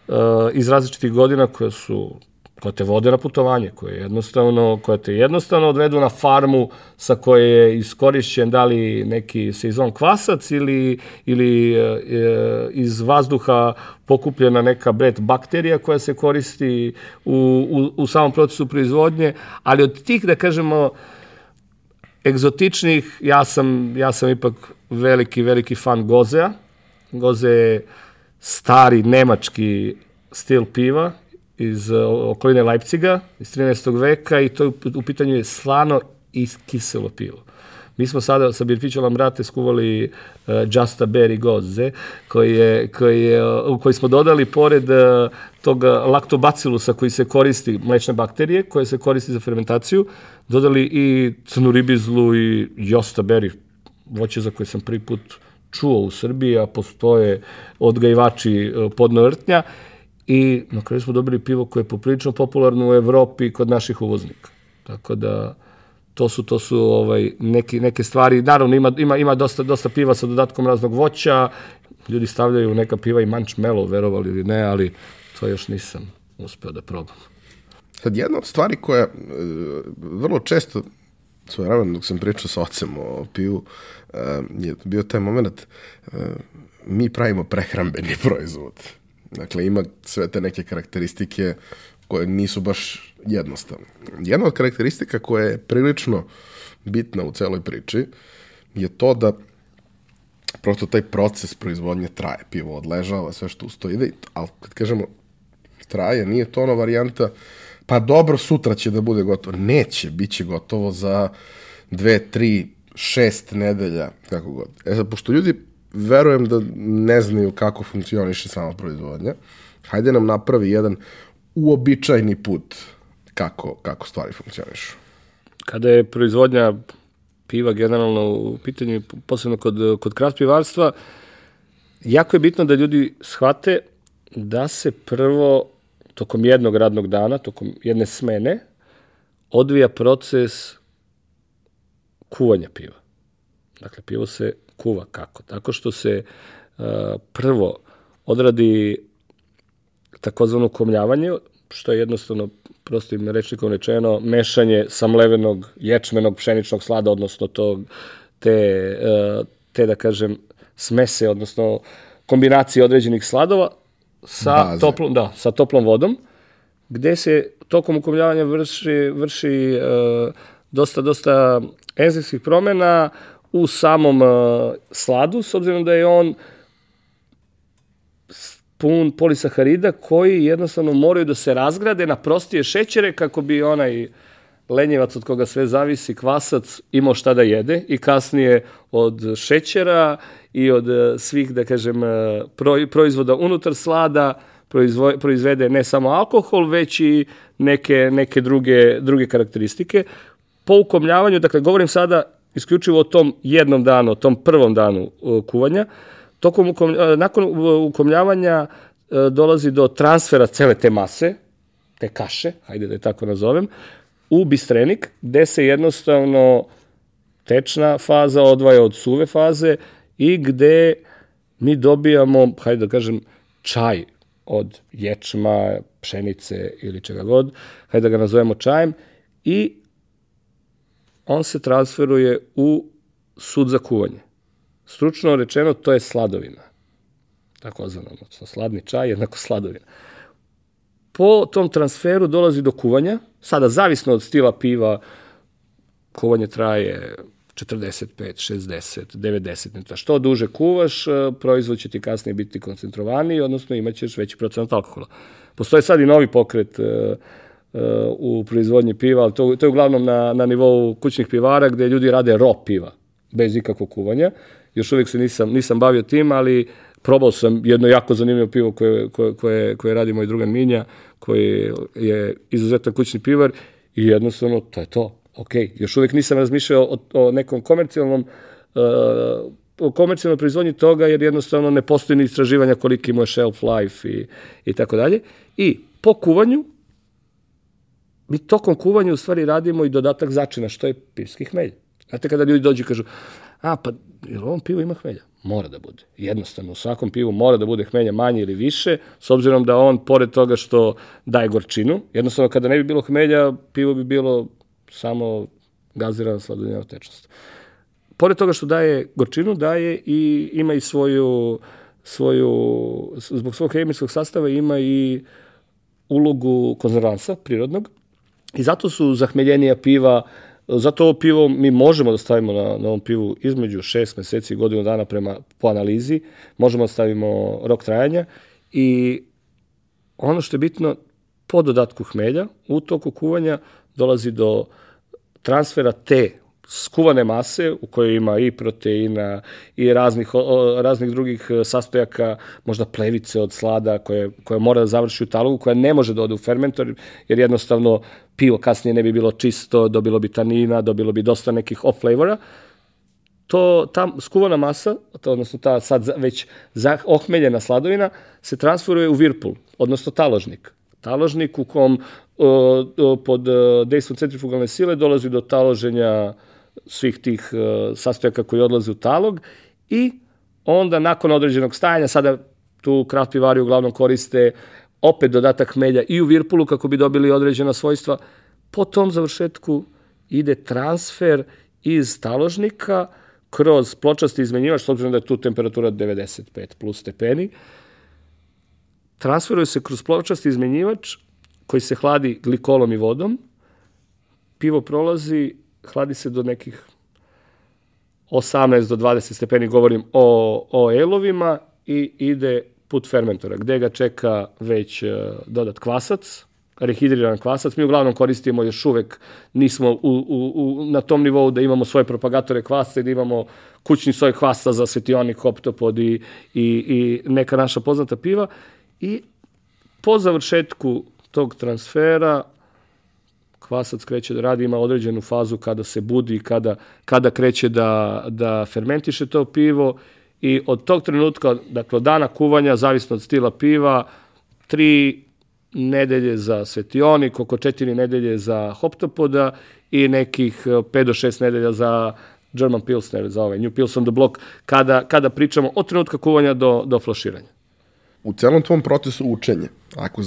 uh, iz različitih godina koje su koja te vode na putovanje, koje jednostavno, koja te jednostavno odvedu na farmu sa koje je iskorišćen da li neki sezon kvasac ili, ili e, e, iz vazduha pokupljena neka bret bakterija koja se koristi u, u, u samom procesu proizvodnje, ali od tih, da kažemo, egzotičnih, ja sam, ja sam ipak veliki, veliki fan Gozea. Goze je stari nemački stil piva, iz uh, okoline Leipciga iz 13. veka i to je u pitanju je slano i kiselo pivo. Mi smo sada sa Birfićom Lambrate skuvali uh, Just a Berry Goze, koji, je, koji, je, uh, koji smo dodali pored uh, tog laktobacilusa koji se koristi, mlečne bakterije, koje se koristi za fermentaciju, dodali i crnu ribizlu i Josta Berry, voće za koje sam prvi put čuo u Srbiji, a postoje odgajivači uh, podnovrtnja i na kraju smo dobili pivo koje je poprilično popularno u Evropi kod naših uvoznika. Tako da to su to su ovaj neki neke stvari naravno ima ima ima dosta dosta piva sa dodatkom raznog voća ljudi stavljaju neka piva i mančmelo verovali ili ne ali to još nisam uspeo da probam Sad, jedna od stvari koja e, vrlo često svoje vremena dok sam pričao sa ocem o pivu, e, je bio taj moment, e, mi pravimo prehrambeni (laughs) proizvod. Dakle, ima sve te neke karakteristike koje nisu baš jednostavne. Jedna od karakteristika koja je prilično bitna u celoj priči je to da prosto taj proces proizvodnje traje. Pivo odležava, sve što usto ide, ali kad kažemo traje, nije to ona varijanta pa dobro, sutra će da bude gotovo. Neće, bit će gotovo za dve, tri, šest nedelja, kako god. E sad, pošto ljudi verujem da ne znaju kako funkcioniše sama proizvodnja, hajde nam napravi jedan uobičajni put kako, kako stvari funkcionišu. Kada je proizvodnja piva generalno u pitanju, posebno kod, kod kraft pivarstva, jako je bitno da ljudi shvate da se prvo tokom jednog radnog dana, tokom jedne smene, odvija proces kuvanja piva. Dakle, pivo se kuva kako? Tako što se uh, prvo odradi takozvano komljavanje, što je jednostavno prostim rečnikom rečeno mešanje samlevenog ječmenog pšeničnog slada, odnosno tog, te, uh, te da kažem smese, odnosno kombinacije određenih sladova sa Baze. toplom, da, sa toplom vodom, gde se tokom ukomljavanja vrši, vrši uh, dosta, dosta enzimskih promena u samom uh, sladu, s obzirom da je on pun polisaharida koji jednostavno moraju da se razgrade na prostije šećere kako bi onaj lenjevac od koga sve zavisi, kvasac, imao šta da jede i kasnije od šećera i od e, svih, da kažem, e, proizvoda unutar slada proizvede ne samo alkohol, već i neke, neke druge, druge karakteristike. Po ukomljavanju, dakle, govorim sada isključivo o tom jednom danu, o tom prvom danu e, kuvanja, tokom ukomlja, nakon ukomljavanja dolazi do transfera cele te mase, te kaše, hajde da je tako nazovem, u bistrenik, gde se jednostavno tečna faza odvaja od suve faze i gde mi dobijamo, hajde da kažem, čaj od ječma, pšenice ili čega god, hajde da ga nazovemo čajem, i on se transferuje u sud za kuvanje. Stručno rečeno, to je sladovina. Tako zvano, sladni čaj jednako sladovina. Po tom transferu dolazi do kuvanja, sada zavisno od stila piva, kuvanje traje 45, 60, 90 minuta. Što duže kuvaš, e, proizvod će ti kasnije biti koncentrovaniji, odnosno imaćeš veći procenat alkohola. Postoje sad i novi pokret uh, u proizvodnji piva, ali to, to je uglavnom na, na nivou kućnih pivara gde ljudi rade ro piva, bez ikakvog kuvanja. Još uvijek se nisam, nisam bavio tim, ali probao sam jedno jako zanimljivo pivo koje, koje, koje, koje radi moj drugan Minja, koji je izuzetan kućni pivar i jednostavno to je to ok, još uvek nisam razmišljao o, o nekom komercijalnom uh, o komercijalnoj proizvodnji toga, jer jednostavno ne postoji ni istraživanja koliki mu je shelf life i, i tako dalje. I po kuvanju, mi tokom kuvanja u stvari radimo i dodatak začina, što je pivski hmelj. Znate, kada ljudi dođu i kažu, a pa, jer ovom pivu ima hmelja? Mora da bude. Jednostavno, u svakom pivu mora da bude hmelja manje ili više, s obzirom da on, pored toga što daje gorčinu, jednostavno kada ne bi bilo hmelja, pivo bi bilo samo gazirana sladunjava tečnost. Pored toga što daje gorčinu, daje i ima i svoju, svoju zbog svog hemijskog sastava ima i ulogu konzervansa prirodnog i zato su zahmeljenija piva Zato ovo pivo mi možemo da stavimo na, na ovom pivu između šest meseci i godinu dana prema, po analizi. Možemo da stavimo rok trajanja i ono što je bitno, po dodatku hmelja, u toku kuvanja dolazi do transfera te skuvane mase u kojoj ima i proteina i raznih, o, raznih drugih e, sastojaka, možda plevice od slada koje, koje mora da završi u talogu, koja ne može da ode u fermentor, jer jednostavno pivo kasnije ne bi bilo čisto, dobilo bi tanina, dobilo bi dosta nekih off flavora. To, ta skuvana masa, to, odnosno ta sad već ohmeljena sladovina, se transferuje u virpul, odnosno taložnik taložnik u kom pod dejstvom centrifugalne sile dolazi do taloženja svih tih sastojaka koji odlaze u talog i onda nakon određenog stajanja, sada tu kraft pivari uglavnom koriste opet dodatak melja i u virpulu kako bi dobili određena svojstva. Po tom završetku ide transfer iz taložnika kroz pločasti izmenjivač, s obzirom da je tu temperatura 95 plus stepeni, transferuje se kroz pločasti izmenjivač koji se hladi glikolom i vodom, pivo prolazi, hladi se do nekih 18 do 20 stepeni, govorim o, o elovima i ide put fermentora, gde ga čeka već uh, dodat kvasac, rehidriran kvasac. Mi uglavnom koristimo još uvek, nismo u, u, u, na tom nivou da imamo svoje propagatore kvasca i da imamo kućni soj kvasca za svetionik, hoptopod i, i, i neka naša poznata piva. I po završetku tog transfera kvasac kreće da radi, ima određenu fazu kada se budi, kada, kada kreće da, da fermentiše to pivo i od tog trenutka, dakle od dana kuvanja, zavisno od stila piva, tri nedelje za svetionik, oko četiri nedelje za hoptopoda i nekih 5 do 6 nedelja za German Pilsner, za ovaj New Pils on the Block, kada, kada pričamo od trenutka kuvanja do, do flaširanja. U celom tvom procesu učenja, ako,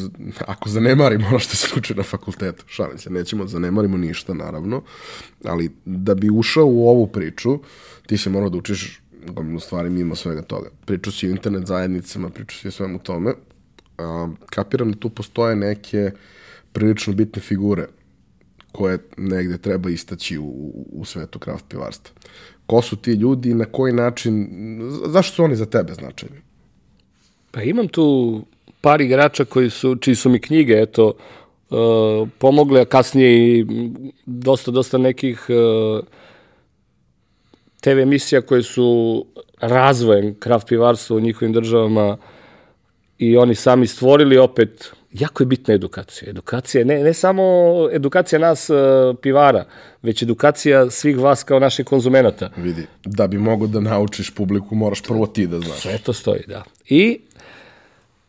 ako zanemarimo ono što se uče na fakultetu, šalim se, nećemo da zanemarimo ništa, naravno, ali da bi ušao u ovu priču, ti se morao da učiš gomilu stvari mimo svega toga. Pričao si o internet zajednicama, pričao si o svemu tome. A, kapiram da tu postoje neke prilično bitne figure koje negde treba istaći u, u svetu kraft pivarstva. Ko su ti ljudi i na koji način, zašto su oni za tebe značajni? Pa imam tu par igrača koji su, čiji su mi knjige, eto, uh, pomogle, a kasnije i dosta, dosta nekih uh, TV emisija koje su razvojem kraft pivarstva u njihovim državama i oni sami stvorili opet jako je bitna edukacija. Edukacija, ne, ne samo edukacija nas uh, pivara, već edukacija svih vas kao naših konzumenata. Vidi, da bi mogo da naučiš publiku, moraš prvo ti da znaš. Sve to stoji, da. I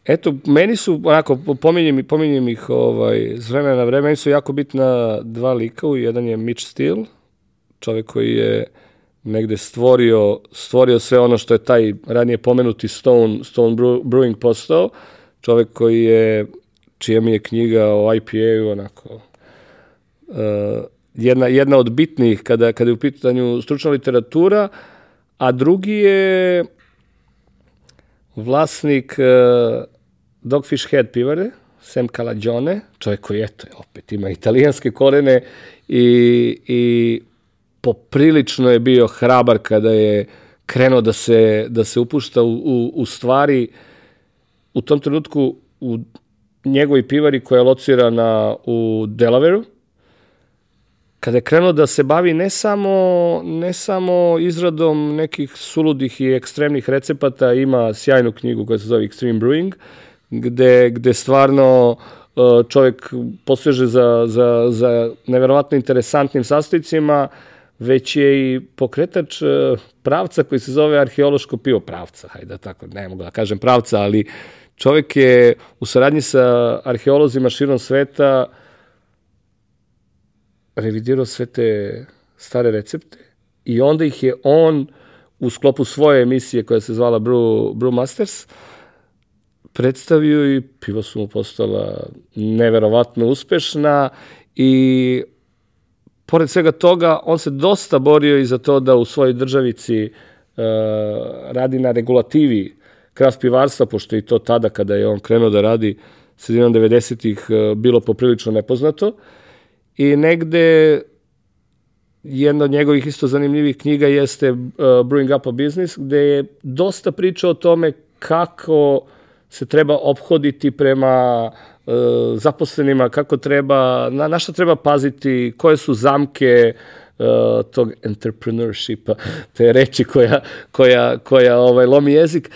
Eto, meni su, onako, pominjem, pominjem ih ovaj, s vremena na vreme, meni su jako bitna dva lika, jedan je Mitch Steele, čovek koji je negde stvorio, stvorio sve ono što je taj ranije pomenuti Stone, Stone Brewing postao, čovek koji je, čija mi je knjiga o IPA-u, onako, uh, jedna, jedna od bitnih kada, kada je u pitanju stručna literatura, a drugi je vlasnik uh, Dogfish Head pivare, Sam Calagione, čovjek koji, eto, opet ima italijanske korene i, i poprilično je bio hrabar kada je krenuo da se, da se upušta u, u, u stvari. U tom trenutku u njegovoj pivari koja je locirana u Delaveru, kada je krenuo da se bavi ne samo, ne samo izradom nekih suludih i ekstremnih recepata, ima sjajnu knjigu koja se zove Extreme Brewing, gde, gde stvarno uh, čovjek poseže za, za, za neverovatno interesantnim sastojcima, već je i pokretač uh, pravca koji se zove arheološko pivo. Pravca, hajde da tako, ne mogu da kažem pravca, ali čovjek je u saradnji sa arheolozima širom sveta revidirao sve te stare recepte i onda ih je on u sklopu svoje emisije koja se zvala Brew, Brew Masters uh, predstavio i piva su mu postala neverovatno uspešna i pored svega toga on se dosta borio i za to da u svojoj državici uh, radi na regulativi kraft pivarstva, pošto i to tada kada je on krenuo da radi sredinom 90-ih uh, bilo poprilično nepoznato. I negde jedna od njegovih isto zanimljivih knjiga jeste uh, Brewing Up a Business, gde je dosta pričao o tome kako se treba ophoditi prema e, zaposlenima, kako treba, na, na šta treba paziti, koje su zamke e, tog entrepreneurshipa, te reči koja, koja, koja ovaj, lomi jezik.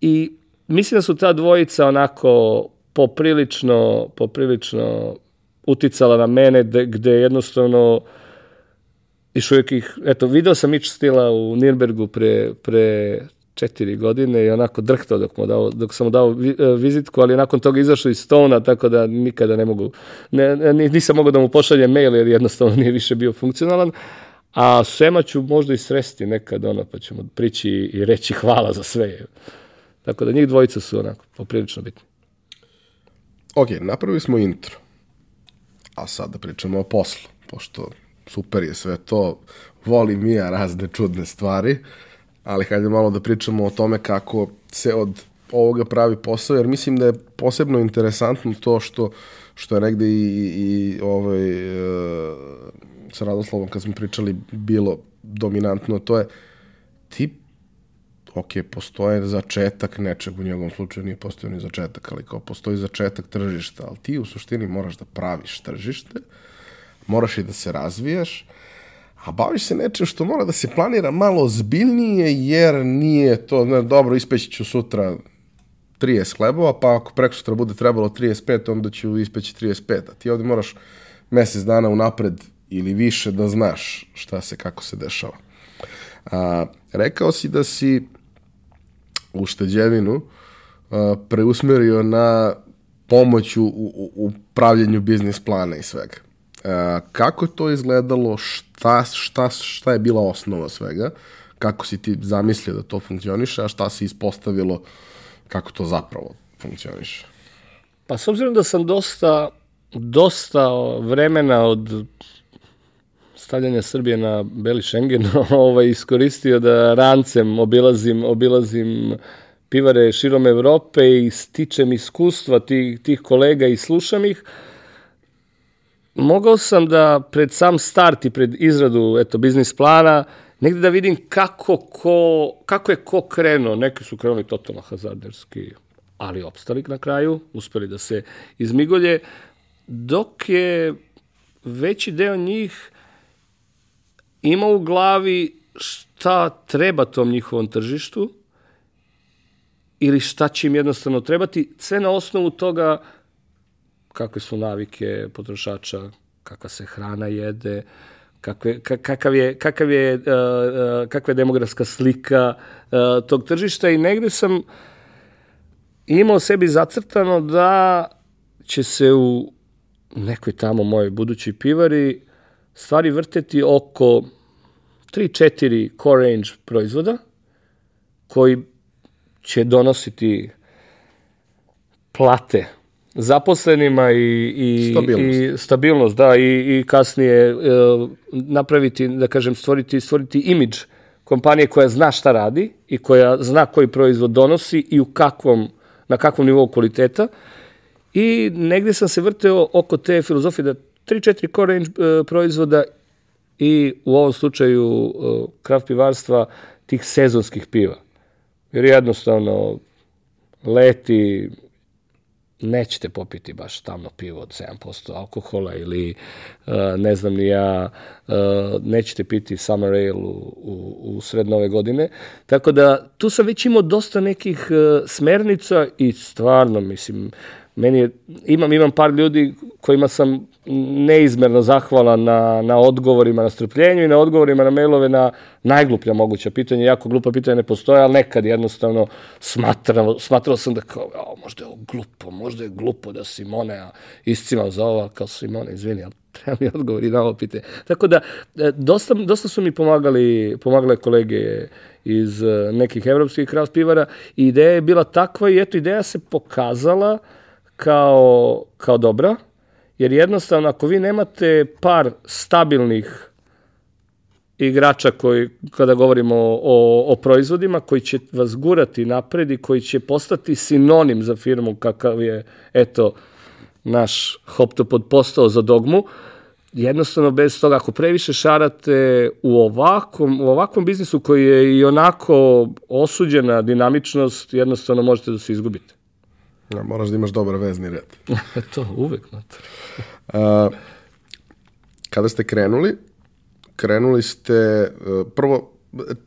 I mislim da su ta dvojica onako poprilično, poprilično uticala na mene, de, gde jednostavno još uvijek ih, eto, video sam Mitch Stila u Nirnbergu pre, pre četiri godine i onako drhtao dok, mu dao, dok sam mu dao vizitku, ali nakon toga izašao iz Stona, tako da nikada ne mogu, ne, nisam mogao da mu pošaljem mail jer jednostavno (laughs) nije više bio funkcionalan. A Sema ću možda i sresti nekad, ono, pa ćemo prići i reći hvala za sve. Tako da njih dvojica su onako poprilično bitni. Ok, napravili smo intro. A sad da pričamo o poslu, pošto super je sve to, volim i ja razne čudne stvari, ali hajde malo da pričamo o tome kako se od ovoga pravi posao, jer mislim da je posebno interesantno to što, što je negde i, i ovaj, e, sa Radoslovom kad smo pričali bilo dominantno, to je ti ok, postoje začetak nečeg, u njegovom slučaju nije postojao ni začetak, ali kao postoji začetak tržišta, ali ti u suštini moraš da praviš tržište, moraš i da se razvijaš, a baviš se nečem što mora da se planira malo zbiljnije, jer nije to, ne, dobro, ispeći ću sutra 30 hlebova, pa ako preko sutra bude trebalo 35, onda ću ispeći 35, a ti ovde moraš mesec dana unapred ili više da znaš šta se, kako se dešava. A, rekao si da si ušteđevinu a, preusmerio na pomoć u, u, u pravljenju biznis plana i svega. A, kako to izgledalo, šta, šta, šta je bila osnova svega, kako si ti zamislio da to funkcioniše, a šta se ispostavilo kako to zapravo funkcioniše? Pa s obzirom da sam dosta, dosta vremena od stavljanja Srbije na beli Schengen (laughs) ovaj, iskoristio da rancem obilazim, obilazim pivare širom Evrope i stičem iskustva tih, tih kolega i slušam ih, mogao sam da pred sam start i pred izradu eto, biznis plana negde da vidim kako, ko, kako je ko krenuo. Neki su krenuli totalno hazarderski, ali opstali na kraju, uspeli da se izmigolje, dok je veći deo njih ima u glavi šta treba tom njihovom tržištu ili šta će im jednostavno trebati, sve na osnovu toga kakve su navike potrošača, kakva se hrana jede, kakve, kakav je, kakav je, uh, uh, kakva je demografska slika uh, tog tržišta i negde sam imao sebi zacrtano da će se u nekoj tamo mojoj budućoj pivari stvari vrteti oko 3-4 core range proizvoda koji će donositi plate zaposlenima i, i, stabilnost. i stabilnost, da, i, i kasnije e, napraviti, da kažem, stvoriti, stvoriti imidž kompanije koja zna šta radi i koja zna koji proizvod donosi i u kakvom, na kakvom nivou kvaliteta. I negde sam se vrteo oko te filozofije da 3-4 core range e, proizvoda i u ovom slučaju kraft pivarstva tih sezonskih piva. Jer jednostavno leti nećete popiti baš tamno pivo od 7% alkohola ili ne znam ni ja, nećete piti summer ale u, u, u sred nove godine. Tako da tu sam već imao dosta nekih smernica i stvarno, mislim, meni je, imam, imam par ljudi kojima sam neizmerno zahvalan na, na odgovorima, na strpljenju i na odgovorima na mailove na najgluplja moguća pitanja. Jako glupa pitanja ne postoje, ali nekad jednostavno smatrao, smatrao sam da kao, o, možda je ovo glupo, možda je glupo da Simone iscima za ovo, kao Simone, izvini, ali treba mi odgovor i na ovo pitanje. Tako da, e, dosta, dosta su mi pomagali, pomagale kolege iz e, nekih evropskih kraft pivara i ideja je bila takva i eto, ideja se pokazala kao, kao dobra, jer jednostavno ako vi nemate par stabilnih igrača koji, kada govorimo o, o proizvodima, koji će vas gurati napred i koji će postati sinonim za firmu kakav je, eto, naš Hoptopod postao za dogmu, jednostavno bez toga, ako previše šarate u ovakvom, u ovakvom biznisu koji je i onako osuđena dinamičnost, jednostavno možete da se izgubite. Ja, moraš da imaš dobar vezni red. (laughs) to, uvek. Uh, kada ste krenuli, krenuli ste, uh, prvo,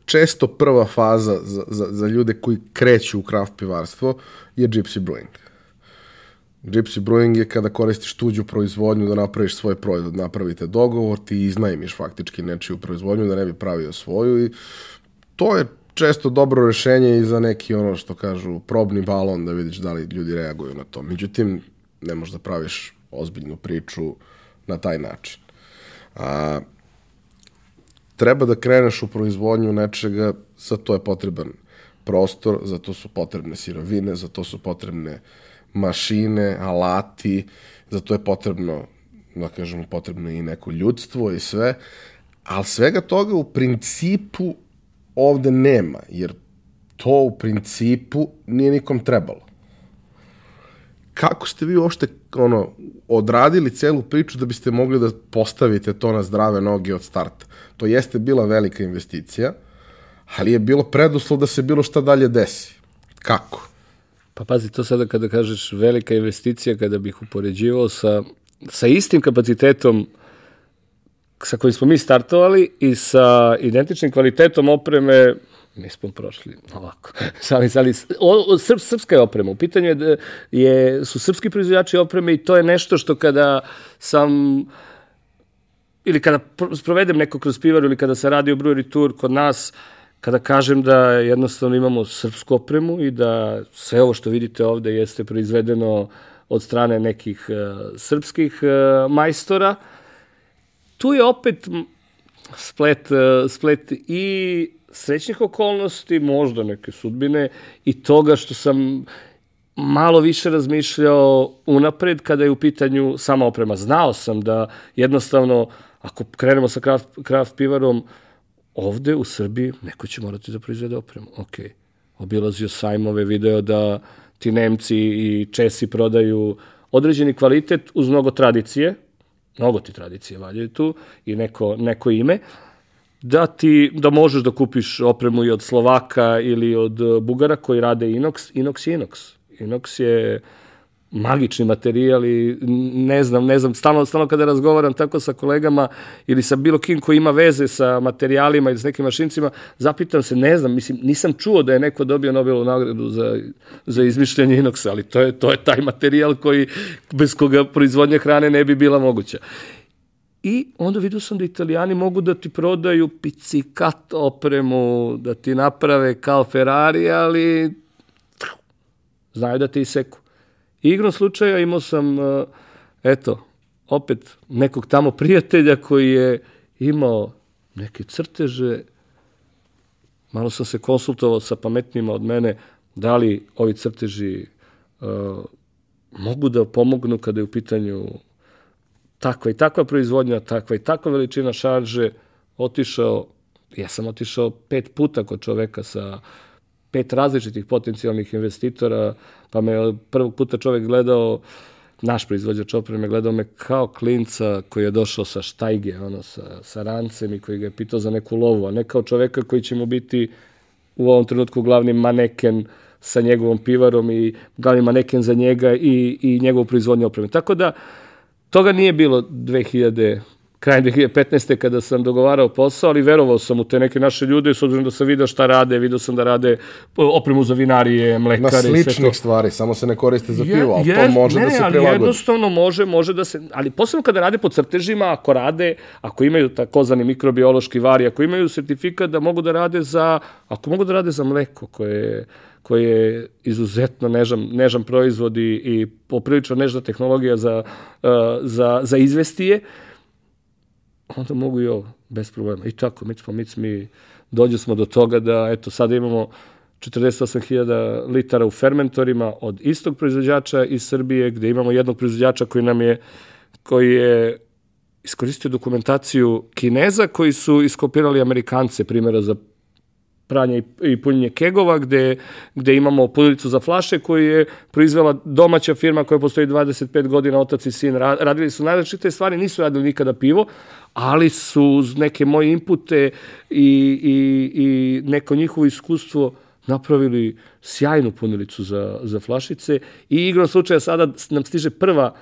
često prva faza za, za, za ljude koji kreću u craft pivarstvo je gypsy brewing. Gypsy brewing je kada koristiš tuđu proizvodnju da napraviš svoj proizvod, napravite dogovor, ti iznajmiš faktički nečiju proizvodnju da ne bi pravio svoju i to je često dobro rešenje i za neki ono što kažu probni balon da vidiš da li ljudi reaguju na to. Međutim, ne možeš da praviš ozbiljnu priču na taj način. A, treba da kreneš u proizvodnju nečega, za to je potreban prostor, za to su potrebne sirovine, za to su potrebne mašine, alati, za to je potrebno, da kažemo, potrebno i neko ljudstvo i sve, ali svega toga u principu ovde nema, jer to u principu nije nikom trebalo. Kako ste vi uopšte ono, odradili celu priču da biste mogli da postavite to na zdrave noge od starta? To jeste bila velika investicija, ali je bilo preduslov da se bilo šta dalje desi. Kako? Pa pazi, to sada kada kažeš velika investicija, kada bih upoređivao sa, sa istim kapacitetom sa kojim smo mi startovali i sa identičnim kvalitetom opreme mi smo prošli ovako. (laughs) Sali, sali, o, o, srp, srpska je oprema. U pitanju je, da je, su srpski proizvođači opreme i to je nešto što kada sam ili kada sprovedem neko kroz pivaru ili kada se radi o brewery tour kod nas, kada kažem da jednostavno imamo srpsku opremu i da sve ovo što vidite ovde jeste proizvedeno od strane nekih uh, srpskih uh, majstora, tu je opet splet, uh, splet i srećnih okolnosti, možda neke sudbine i toga što sam malo više razmišljao unapred kada je u pitanju sama oprema. Znao sam da jednostavno, ako krenemo sa kraft, kraft pivarom, ovde u Srbiji neko će morati da proizvede opremu. Ok, obilazio sajmove, video da ti Nemci i Česi prodaju određeni kvalitet uz mnogo tradicije, mnogo ti tradicije valjaju tu i neko, neko ime, da ti da možeš da kupiš opremu i od Slovaka ili od Bugara koji rade inox, inox je inox. Inox je magični materijal i ne znam, ne znam, stalno, stalno kada razgovaram tako sa kolegama ili sa bilo kim koji ima veze sa materijalima ili s nekim mašincima, zapitam se, ne znam, mislim, nisam čuo da je neko dobio Nobelovu nagradu za, za izmišljanje inoksa, ali to je, to je taj materijal koji, bez koga proizvodnja hrane ne bi bila moguća. I onda vidio sam da italijani mogu da ti prodaju picikat opremu, da ti naprave kao Ferrari, ali znaju da te iseku. I igrom slučaja imao sam, e, eto, opet nekog tamo prijatelja koji je imao neke crteže, malo sam se konsultovao sa pametnima od mene, da li ovi crteži uh, mogu da pomognu kada je u pitanju takva i takva proizvodnja, takva i takva veličina šarže, otišao, ja sam otišao pet puta kod čoveka sa pet različitih potencijalnih investitora, pa me prvog puta čovek gledao, naš proizvođač opreme, gledao me kao klinca koji je došao sa štajge, ono, sa, sa rancem i koji ga je pitao za neku lovu, a ne kao čoveka koji će mu biti u ovom trenutku glavni maneken sa njegovom pivarom i glavni maneken za njega i, i njegovu proizvodnju opreme. Tako da, toga nije bilo 2000 krajem 2015. kada sam dogovarao posao, ali verovao sam u te neke naše ljude, s obzirom da sam video šta rade, video sam da rade opremu za vinarije, mlekare Na sličnih stvari, samo se ne koriste za pivo, ali je, to može ne, da se prilagodi. Ali jednostavno može, može da se, ali posebno kada rade po crtežima, ako rade, ako imaju takozvani mikrobiološki vari, ako imaju sertifikat da mogu da rade za, ako mogu da rade za mleko koje koji je izuzetno nežan, nežan proizvod i, i poprilično nežna tehnologija za, uh, za, za izvestije, onda mogu i ovo, bez problema. I tako, mic po mic mi dođe smo do toga da, eto, sada imamo 48.000 litara u fermentorima od istog proizvođača iz Srbije, gde imamo jednog proizvođača koji nam je, koji je iskoristio dokumentaciju Kineza koji su iskopirali Amerikance, primjera za pranje i punjenje kegova, gde, gde imamo punilicu za flaše koju je proizvela domaća firma koja postoji 25 godina, otac i sin. Radili su najrazličite stvari, nisu radili nikada pivo, ali su uz neke moje impute i, i, i neko njihovo iskustvo napravili sjajnu punilicu za, za flašice i igrom slučaja sada nam stiže prva,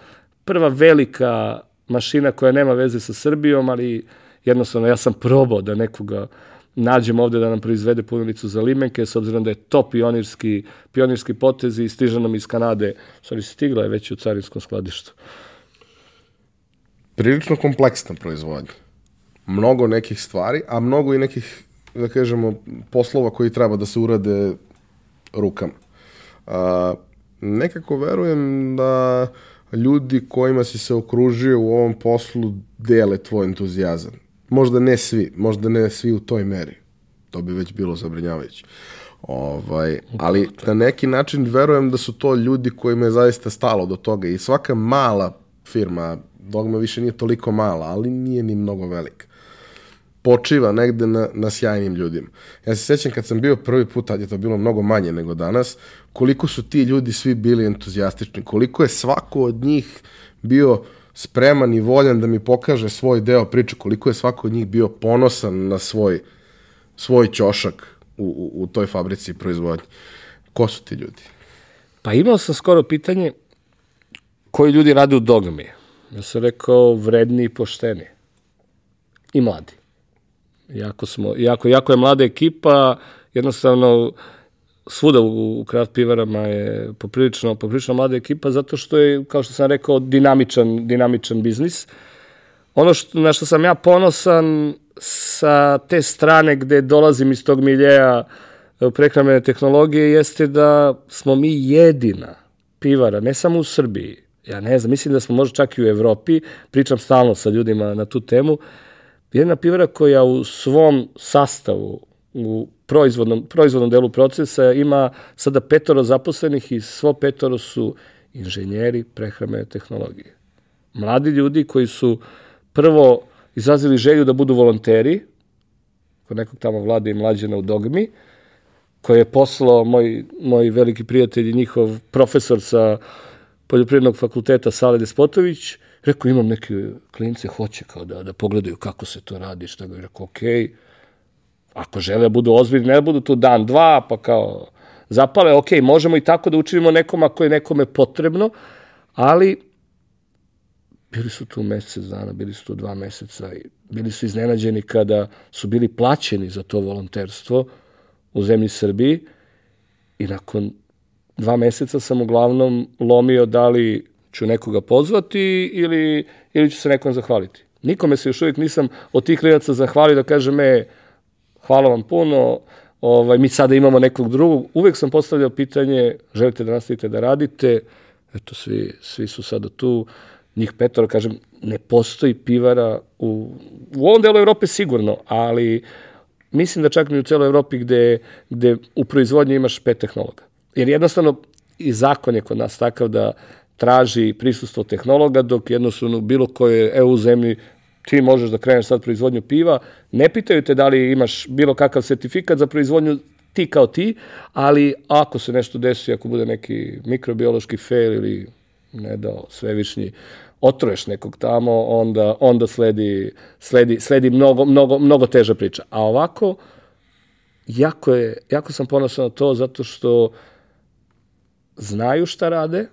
prva velika mašina koja nema veze sa Srbijom, ali jednostavno ja sam probao da nekoga nađem ovde da nam proizvede punilicu za limenke, s obzirom da je to pionirski, pionirski potez i stiže nam iz Kanade, sorry, stigla je već u carinskom skladištu. Prilično kompleksna proizvodnja. Mnogo nekih stvari, a mnogo i nekih da kažemo, poslova koji treba da se urade rukama. A, nekako verujem da ljudi kojima si se okružio u ovom poslu dele tvoj entuzijazam. Možda ne svi, možda ne svi u toj meri. To bi već bilo zabrinjavajuće. Ovaj, ali na neki način verujem da su to ljudi kojima je zaista stalo do toga i svaka mala firma, Dogma više nije toliko mala, ali nije ni mnogo velika počiva negde na, na sjajnim ljudima. Ja se sećam kad sam bio prvi put, tad je to bilo mnogo manje nego danas, koliko su ti ljudi svi bili entuzijastični, koliko je svako od njih bio spreman i voljan da mi pokaže svoj deo priče, koliko je svako od njih bio ponosan na svoj, svoj ćošak u, u, u toj fabrici proizvodnje. Ko su ti ljudi? Pa imao sam skoro pitanje koji ljudi rade u dogmi. Ja sam rekao vredni i pošteni. I mladi. Jako, smo, jako, jako je mlada ekipa, jednostavno svuda u, kraft pivarama je poprilično, poprilično mlada ekipa zato što je, kao što sam rekao, dinamičan, dinamičan biznis. Ono što, na što sam ja ponosan sa te strane gde dolazim iz tog miljeja e, prehrambene tehnologije jeste da smo mi jedina pivara, ne samo u Srbiji, ja ne znam, mislim da smo možda čak i u Evropi, pričam stalno sa ljudima na tu temu, jedna pivara koja u svom sastavu, u proizvodnom, proizvodnom delu procesa ima sada petoro zaposlenih i svo petoro su inženjeri prehrambene tehnologije. Mladi ljudi koji su prvo izrazili želju da budu volonteri, kod nekog tamo vlade i mlađena u dogmi, koje je poslao moj, moj veliki prijatelj i njihov profesor sa poljoprivrednog fakulteta Sale Despotović, rekao imam neke klince, hoće kao da, da pogledaju kako se to radi, šta ga je rekao, okej, okay. Ako žele da budu ozbiljni, ne budu tu dan, dva, pa kao zapale, ok, možemo i tako da učinimo nekom ako je nekome potrebno, ali bili su tu mesec dana, bili su tu dva meseca i bili su iznenađeni kada su bili plaćeni za to volonterstvo u zemlji Srbiji i nakon dva meseca sam uglavnom lomio da li ću nekoga pozvati ili, ili ću se nekom zahvaliti. Nikome se još uvijek nisam od tih klinaca zahvalio da kažem, e, hvala vam puno, ovaj, mi sada imamo nekog drugog. Uvijek sam postavljao pitanje, želite da nastavite da radite, eto, svi, svi su sada tu, njih petora, kažem, ne postoji pivara u, u ovom delu Evrope sigurno, ali mislim da čak ni u celoj Evropi gde, gde u proizvodnji imaš pet tehnologa. Jer jednostavno i zakon je kod nas takav da traži prisustvo tehnologa, dok jednostavno bilo koje EU zemlji ti možeš da kreneš sad proizvodnju piva, ne pitaju te da li imaš bilo kakav sertifikat za proizvodnju ti kao ti, ali ako se nešto desi, ako bude neki mikrobiološki fail ili ne dao svevišnji otruješ nekog tamo, onda, onda sledi, sledi, sledi mnogo, mnogo, mnogo teža priča. A ovako, jako, je, jako sam ponosan na to zato što znaju šta rade,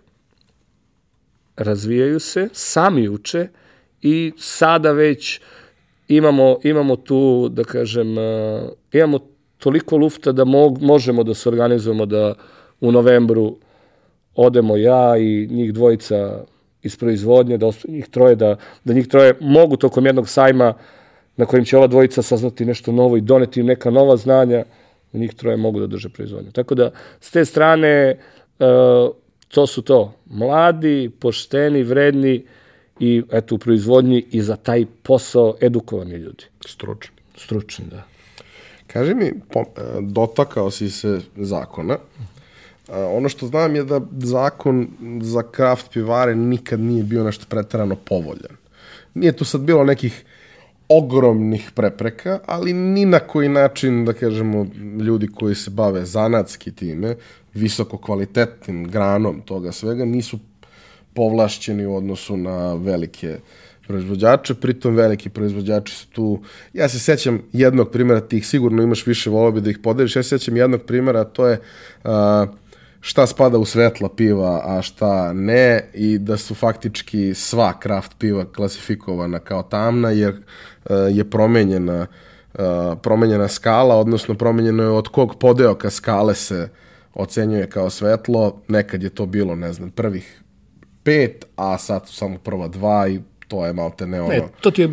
razvijaju se, sami uče i sada već imamo, imamo tu, da kažem, uh, imamo toliko lufta da mog, možemo da se organizujemo da u novembru odemo ja i njih dvojica iz proizvodnje, da njih troje, da, da njih troje mogu tokom jednog sajma na kojim će ova dvojica saznati nešto novo i doneti im neka nova znanja, da njih troje mogu da drže proizvodnju. Tako da, s te strane, uh, to su to. Mladi, pošteni, vredni i eto u proizvodnji i za taj posao edukovani ljudi. Stručni. Stručni, da. Kaži mi, po, e, dotakao si se zakona. Ono što znam je da zakon za kraft pivare nikad nije bio nešto pretarano povoljan. Nije tu sad bilo nekih ogromnih prepreka, ali ni na koji način, da kažemo, ljudi koji se bave zanatski time, visoko kvalitetnim granom toga svega, nisu povlašćeni u odnosu na velike proizvođače, pritom veliki proizvođači su tu, ja se sećam jednog primjera, tih sigurno imaš više, volao bi da ih podeliš, ja se sećam jednog primjera, to je šta spada u svetla piva, a šta ne i da su faktički sva kraft piva klasifikovana kao tamna jer je promenjena promenjena skala, odnosno promenjeno je od kog podeoka skale se ocenjuje kao svetlo, nekad je to bilo, ne znam, prvih pet, a sad su samo prva dva i to je malte ne ono... Ne, to ti je,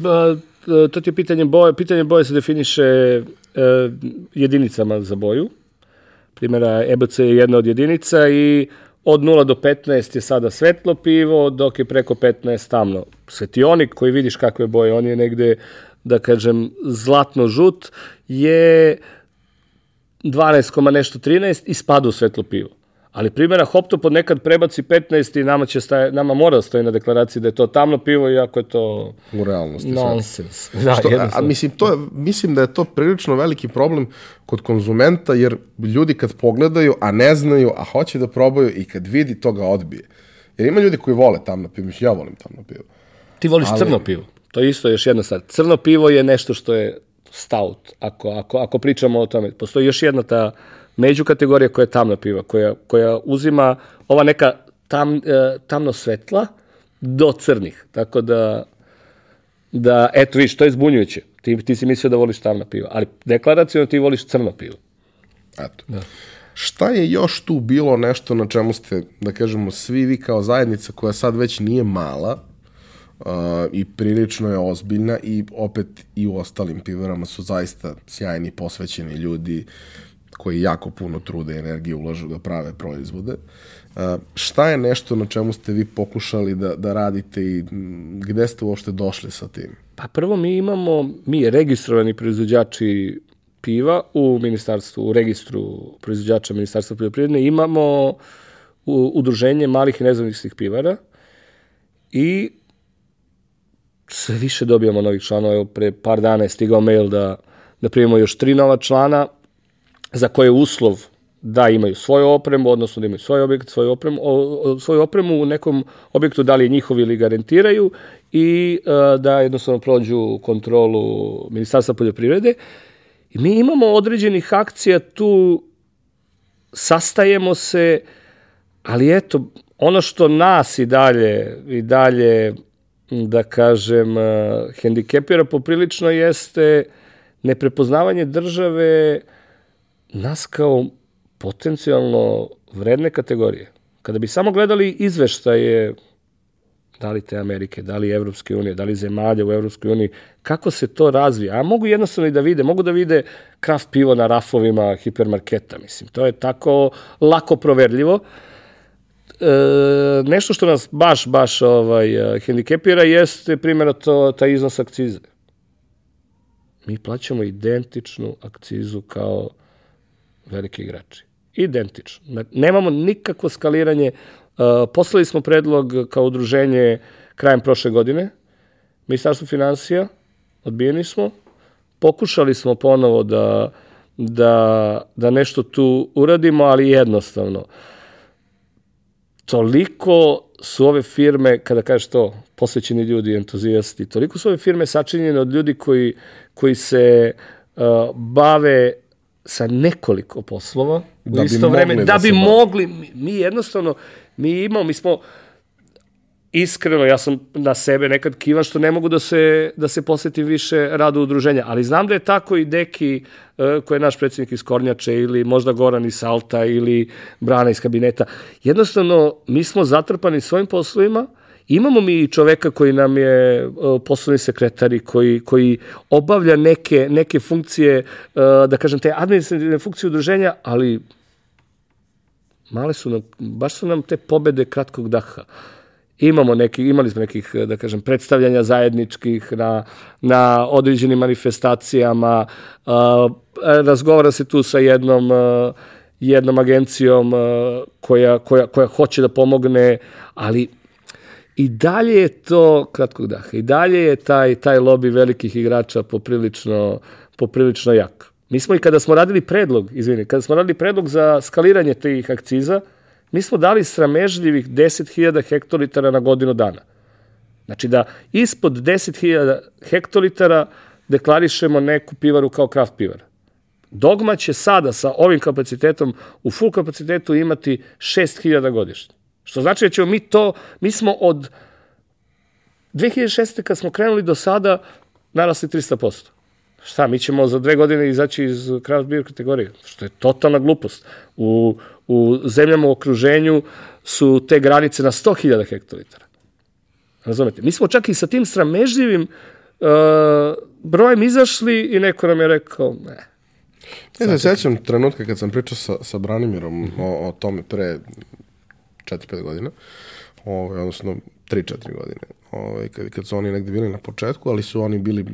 to ti je pitanje boje, pitanje boje se definiše jedinicama za boju. Primjera, EBC je jedna od jedinica i od 0 do 15 je sada svetlo pivo, dok je preko 15 tamno. Svetionik koji vidiš kakve boje, on je negde, da kažem, zlatno-žut, je 12, nešto 13 i spada u svetlo pivo. Ali primjera Hoptopod nekad prebaci 15 i nama, će staje, nama mora da stoji na deklaraciji da je to tamno pivo, iako je to u realnosti nonsens. (laughs) Da, Što, a, a, mislim, to je, mislim da je to prilično veliki problem kod konzumenta, jer ljudi kad pogledaju, a ne znaju, a hoće da probaju i kad vidi, to ga odbije. Jer ima ljudi koji vole tamno pivo, mislim, ja volim tamno pivo. Ti voliš Ali... crno pivo. To je isto još jedna stvar. Crno pivo je nešto što je stout, ako, ako, ako pričamo o tome. Postoji još jedna ta među kategorija koja je tamna piva, koja, koja uzima ova neka tam, e, tamno svetla do crnih. Tako da, da eto viš, to je zbunjujuće. Ti, ti si mislio da voliš tamna piva, ali deklaracijno ti voliš crno pivo. Eto. Da. Šta je još tu bilo nešto na čemu ste, da kažemo, svi vi kao zajednica koja sad već nije mala, uh, i prilično je ozbiljna i opet i u ostalim pivarama su zaista sjajni, posvećeni ljudi koji jako puno trude i energije ulažu da prave proizvode. Šta je nešto na čemu ste vi pokušali da, da radite i gde ste uopšte došli sa tim? Pa prvo mi imamo, mi registrovani proizvođači piva u ministarstvu, u registru proizvođača Ministarstva poljoprivredne imamo udruženje malih i nezavisnih pivara i sve više dobijamo novih članova. Evo, pre par dana je stigao mail da, da primimo još tri nova člana, za koje je uslov da imaju svoju opremu, odnosno da imaju svoj objekt, svoju opremu, svoju opremu u nekom objektu, da li je njihov ili garantiraju i e, da jednostavno prođu kontrolu Ministarstva poljoprivrede. I mi imamo određenih akcija tu, sastajemo se, ali eto, ono što nas i dalje, i dalje da kažem, uh, hendikepira poprilično jeste neprepoznavanje države nas kao potencijalno vredne kategorije. Kada bi samo gledali izveštaje da li te Amerike, da li Evropske unije, da li zemalja u Evropskoj uniji, kako se to razvija. A mogu jednostavno i da vide, mogu da vide kraft pivo na rafovima hipermarketa, mislim. To je tako lako proverljivo. E, nešto što nas baš, baš ovaj, hendikepira jeste primjera to, ta iznos akcize. Mi plaćamo identičnu akcizu kao veliki igrači. Identično. Nemamo nikakvo skaliranje. Uh, poslali smo predlog kao udruženje krajem prošle godine. Ministarstvo financija, odbijeni smo. Pokušali smo ponovo da, da, da nešto tu uradimo, ali jednostavno. Toliko su ove firme, kada kažeš to, posvećeni ljudi, entuzijasti, toliko su ove firme sačinjene od ljudi koji, koji se uh, bave sa nekoliko poslova da u isto vreme, da, da bi mogli, mi, mi jednostavno, mi imamo, mi smo, iskreno, ja sam na sebe nekad kivan što ne mogu da se, da se posvetim više radu udruženja, ali znam da je tako i Deki, uh, koji je naš predsednik iz Kornjače, ili možda Goran iz Salta, ili Brana iz kabineta. Jednostavno, mi smo zatrpani svojim poslovima, Imamo mi čoveka koji nam je poslovni sekretar i koji, koji obavlja neke, neke funkcije, e, da kažem, te administrativne funkcije udruženja, ali male su nam, baš su nam te pobede kratkog daha. Imamo neki, imali smo nekih, da kažem, predstavljanja zajedničkih na, na određenim manifestacijama, razgovara se tu sa jednom jednom agencijom koja, koja, koja hoće da pomogne, ali I dalje je to kratkog daha. I dalje je taj, taj lobby velikih igrača poprilično, poprilično jak. Mi smo i kada smo radili predlog, izvini, kada smo radili predlog za skaliranje tih akciza, mi smo dali sramežljivih 10.000 hektolitara na godinu dana. Znači da ispod 10.000 hektolitara deklarišemo neku pivaru kao kraft pivar. Dogma će sada sa ovim kapacitetom u full kapacitetu imati 6.000 godišnje. Što znači da ćemo mi to, mi smo od 2006. kad smo krenuli do sada narasli 300%. Šta, mi ćemo za dve godine izaći iz craft beer kategorije, što je totalna glupost. U, u zemljama u okruženju su te granice na 100.000 hektolitara. Razumete? Mi smo čak i sa tim sramežljivim uh, brojem izašli i neko nam je rekao, ne, Ja se sećam trenutka kad sam pričao sa, sa Branimirom mm -hmm. o, o tome pre 4-5 godina, ovaj, odnosno 3-4 godine, ovaj, kad, kad su oni negde bili na početku, ali su oni bili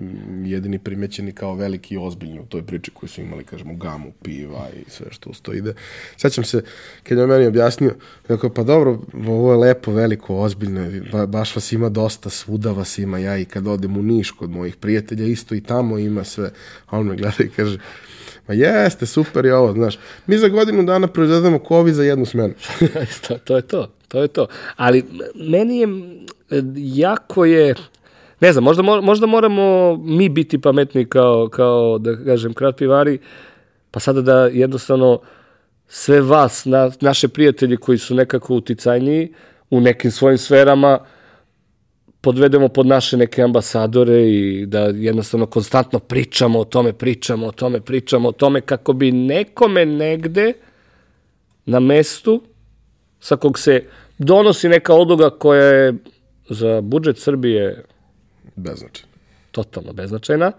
jedini primećeni kao veliki i ozbiljni u toj priči koju su imali, kažemo, gamu, piva i sve što usto ide. Sećam se, kad je meni objasnio, rekao, pa dobro, ovo je lepo, veliko, ozbiljno, ba, baš vas ima dosta, svuda vas ima, ja i kad odem u Niš kod mojih prijatelja, isto i tamo ima sve. A on me gleda i kaže, Ma jeste, super je ovo, znaš. Mi za godinu dana proizvedemo kovi za jednu smenu. (laughs) to, to je to, to je to. Ali meni je, jako je, ne znam, možda, možda moramo mi biti pametni kao, kao da kažem, krat pivari, pa sada da jednostavno sve vas, na, naše prijatelji koji su nekako uticajniji u nekim svojim sferama, podvedemo pod naše neke ambasadore i da jednostavno konstantno pričamo o tome, pričamo o tome, pričamo o tome kako bi nekome negde na mestu sa kog se donosi neka odluga koja je za budžet Srbije beznačajna. Totalno beznačajna.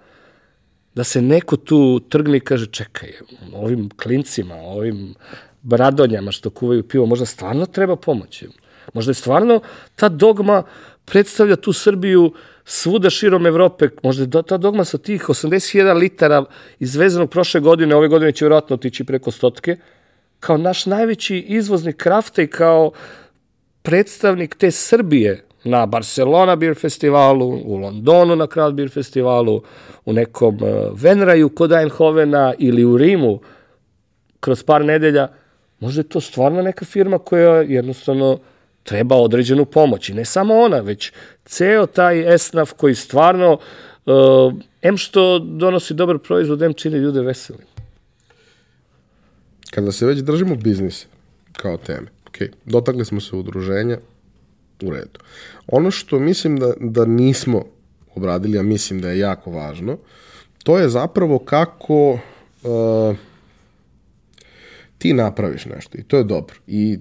Da se neko tu trgne i kaže čekaj, ovim klincima, ovim bradonjama što kuvaju pivo, možda stvarno treba pomoći. Možda je stvarno ta dogma predstavlja tu Srbiju svuda širom Evrope. Možda je ta dogma sa tih 80.000 litara izvezenog prošle godine, ove godine će vjerojatno otići preko stotke, kao naš najveći izvoznik krafta i kao predstavnik te Srbije na Barcelona Beer Festivalu, u Londonu na Kraft Beer Festivalu, u nekom uh, Venraju kod Eindhovena ili u Rimu kroz par nedelja, možda je to stvarno neka firma koja jednostavno treba određenu pomoć. I ne samo ona, već ceo taj esnaf koji stvarno, uh, em što donosi dobar proizvod, em čini ljude veselim. Kada se već držimo biznisa kao teme, ok, dotakli smo se udruženja, u redu. Ono što mislim da, da nismo obradili, a mislim da je jako važno, to je zapravo kako uh, ti napraviš nešto i to je dobro. I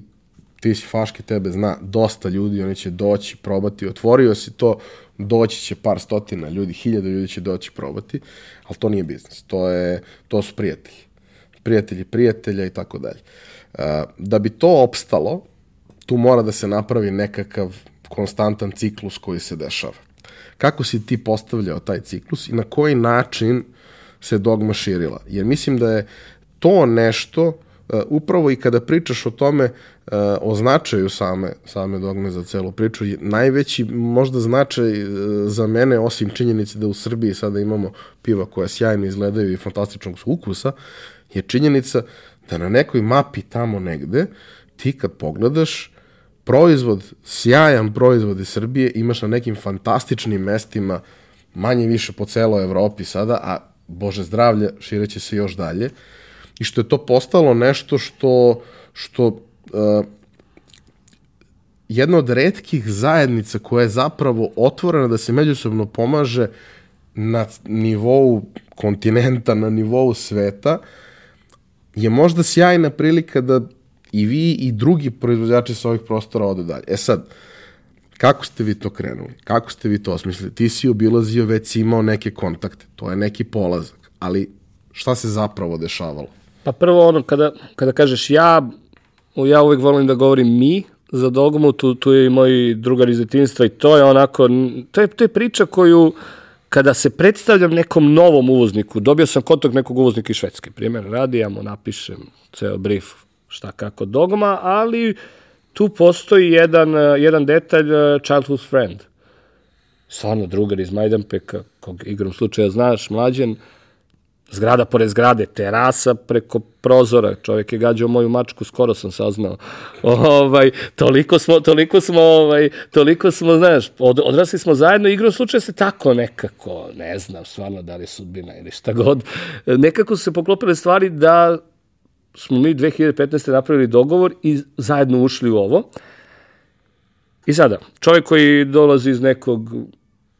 ti si faške, tebe zna dosta ljudi, oni će doći, probati, otvorio si to, doći će par stotina ljudi, hiljada ljudi će doći probati, ali to nije biznis, to, je, to su prijatelji. Prijatelji prijatelja i tako dalje. Da bi to opstalo, tu mora da se napravi nekakav konstantan ciklus koji se dešava. Kako si ti postavljao taj ciklus i na koji način se dogma širila? Jer mislim da je to nešto upravo i kada pričaš o tome uh, o značaju same, same dogme za celu priču, najveći možda značaj uh, za mene, osim činjenice da u Srbiji sada imamo piva koja sjajno izgledaju i fantastičnog ukusa, je činjenica da na nekoj mapi tamo negde ti kad pogledaš proizvod, sjajan proizvod iz Srbije imaš na nekim fantastičnim mestima, manje više po celoj Evropi sada, a Bože zdravlje, šireće se još dalje. I što je to postalo nešto što, što uh, jedna od redkih zajednica koja je zapravo otvorena da se međusobno pomaže na nivou kontinenta, na nivou sveta, je možda sjajna prilika da i vi i drugi proizvođači sa ovih prostora odu dalje. E sad, kako ste vi to krenuli? Kako ste vi to osmislili? Ti si obilazio, već si imao neke kontakte, to je neki polazak, ali šta se zapravo dešavalo? Pa prvo ono, kada, kada kažeš ja, ja uvek volim da govorim mi, za dogmu, tu, tu je i moj drugar iz detinstva i to je onako, to je, to je priča koju kada se predstavljam nekom novom uvozniku, dobio sam kontakt nekog uvoznika iz Švedske, primjer radi, ja mu napišem ceo brief šta kako dogma, ali tu postoji jedan, jedan detalj uh, childhood friend. Stvarno drugar iz Majdanpeka, kog igrom slučaja znaš, mlađen, zgrada pored zgrade, terasa preko prozora, čovjek je gađao moju mačku, skoro sam saznao. Ovaj, toliko smo, toliko smo, ovaj, toliko smo, znaš, od, odrasli smo zajedno, igrom slučaja se tako nekako, ne znam, stvarno da li sudbina ili šta god, nekako su se poklopile stvari da smo mi 2015. napravili dogovor i zajedno ušli u ovo. I sada, čovjek koji dolazi iz nekog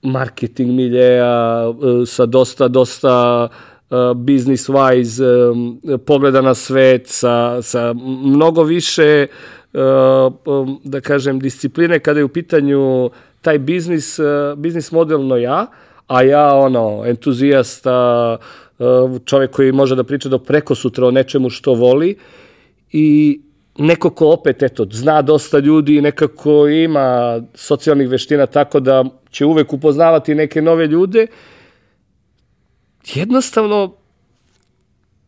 marketing miljeja e, sa dosta, dosta uh, business wise um, pogleda na svet, sa, sa mnogo više uh, um, da kažem discipline kada je u pitanju taj biznis, uh, biznis model no ja, a ja ono, entuzijasta, uh, čovjek koji može da priča do preko sutra o nečemu što voli i neko ko opet, eto, zna dosta ljudi i nekako ima socijalnih veština tako da će uvek upoznavati neke nove ljude, jednostavno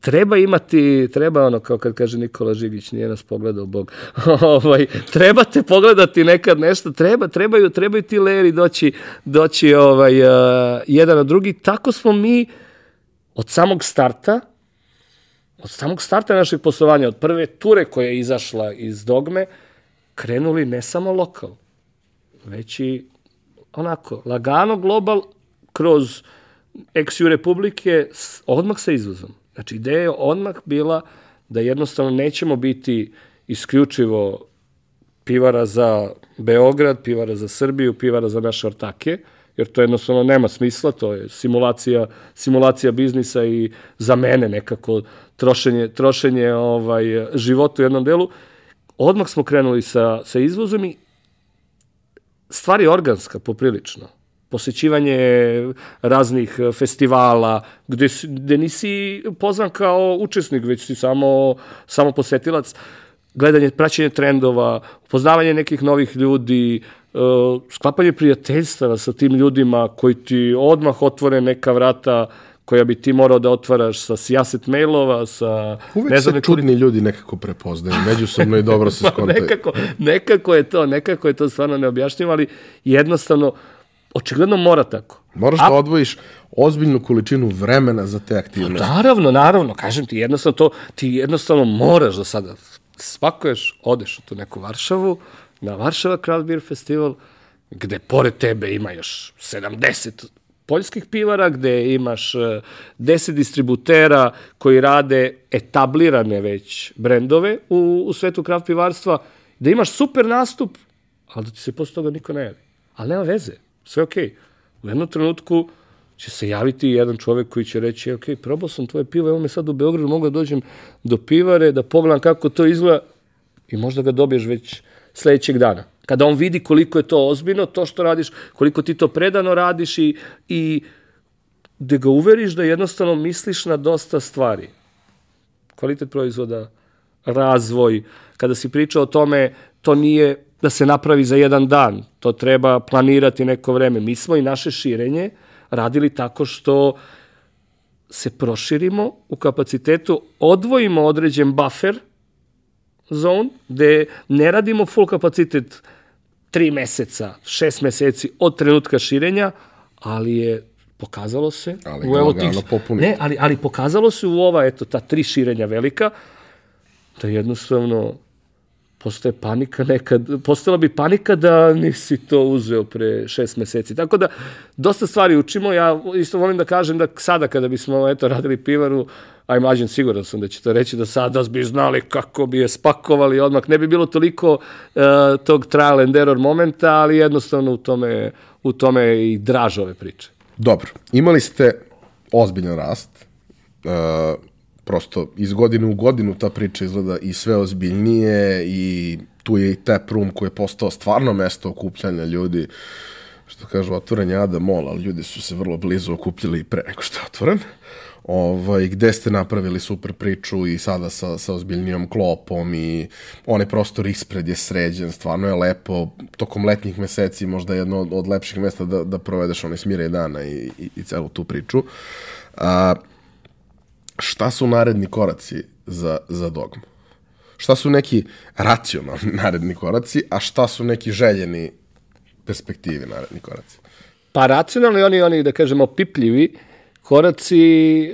treba imati, treba ono, kao kad kaže Nikola Žigić, nije nas pogledao Bog, (laughs) ovaj, trebate pogledati nekad nešto, treba, trebaju, trebaju ti leri doći, doći ovaj, uh, jedan na drugi. Tako smo mi od samog starta, od samog starta našeg poslovanja, od prve ture koja je izašla iz dogme, krenuli ne samo lokal, već i onako, lagano global kroz ex republike odmah sa izvozom. Znači, ideja je odmah bila da jednostavno nećemo biti isključivo pivara za Beograd, pivara za Srbiju, pivara za naše ortake, jer to jednostavno nema smisla, to je simulacija, simulacija biznisa i za mene nekako trošenje, trošenje ovaj, života u jednom delu. Odmah smo krenuli sa, sa izvozom i stvar je organska poprilično posećivanje raznih festivala, gde, gde nisi pozvan kao učesnik, već si samo, samo posetilac, gledanje, praćenje trendova, upoznavanje nekih novih ljudi, uh, sklapanje prijateljstava sa tim ljudima koji ti odmah otvore neka vrata koja bi ti morao da otvaraš sa sijaset mailova, sa... Uvek ne znam, se čudni ljudi nekako prepoznaju, međusobno i dobro se (laughs) skontaju. nekako, nekako je to, nekako je to stvarno neobjašnjivo, ali jednostavno očigledno mora tako. Moraš A... da odvojiš ozbiljnu količinu vremena za te aktivnosti. Naravno, naravno, kažem ti, jednostavno to, ti jednostavno moraš da sada spakuješ, odeš u tu neku Varšavu, na Varšava Craft Beer Festival, gde pored tebe ima još 70 poljskih pivara, gde imaš 10 e, distributera koji rade etablirane već brendove u, u svetu kraft pivarstva, da imaš super nastup, ali da ti se posle toga niko ne javi. Ali nema veze sve okej. Okay. U jednom trenutku će se javiti jedan čovek koji će reći, ok, probao sam tvoje pivo, evo me sad u Beogradu, mogu da dođem do pivare, da pogledam kako to izgleda i možda ga dobiješ već sledećeg dana. Kada on vidi koliko je to ozbiljno, to što radiš, koliko ti to predano radiš i, i da ga uveriš da jednostavno misliš na dosta stvari. Kvalitet proizvoda, razvoj, kada si pričao o tome, to nije da se napravi za jedan dan. To treba planirati neko vreme. Mi smo i naše širenje radili tako što se proširimo u kapacitetu, odvojimo određen buffer zone, gde ne radimo full kapacitet tri meseca, šest meseci od trenutka širenja, ali je pokazalo se ali u evo tih, ne, ali, ali pokazalo se u ova, eto, ta tri širenja velika, da jednostavno postoje panika nekad, postala bi panika da nisi to uzeo pre šest meseci. Tako da, dosta stvari učimo. Ja isto volim da kažem da sada kada bismo eto, radili pivaru, a imagine siguran sam da će to reći da sada bi znali kako bi je spakovali odmah. Ne bi bilo toliko uh, tog trial and error momenta, ali jednostavno u tome, u tome i draž ove priče. Dobro, imali ste ozbiljan rast. Uh, prosto iz godine u godinu ta priča izgleda i sve ozbiljnije i tu je i tap room koji je postao stvarno mesto okupljanja ljudi što kažu otvoren je Ada Mall, ali ljudi su se vrlo blizu okupljali pre nego što je otvoren. Ovaj, gde ste napravili super priču i sada sa, sa ozbiljnijom klopom i onaj prostor ispred je sređen, stvarno je lepo, tokom letnjih meseci možda jedno od, od lepših mesta da, da provedeš onaj smire dana i, i, i celu tu priču. A, šta su naredni koraci za, za dogmu? Šta su neki racionalni (laughs) naredni koraci, a šta su neki željeni perspektivi naredni koraci? Pa racionalni, oni, oni da kažemo, pipljivi koraci, e,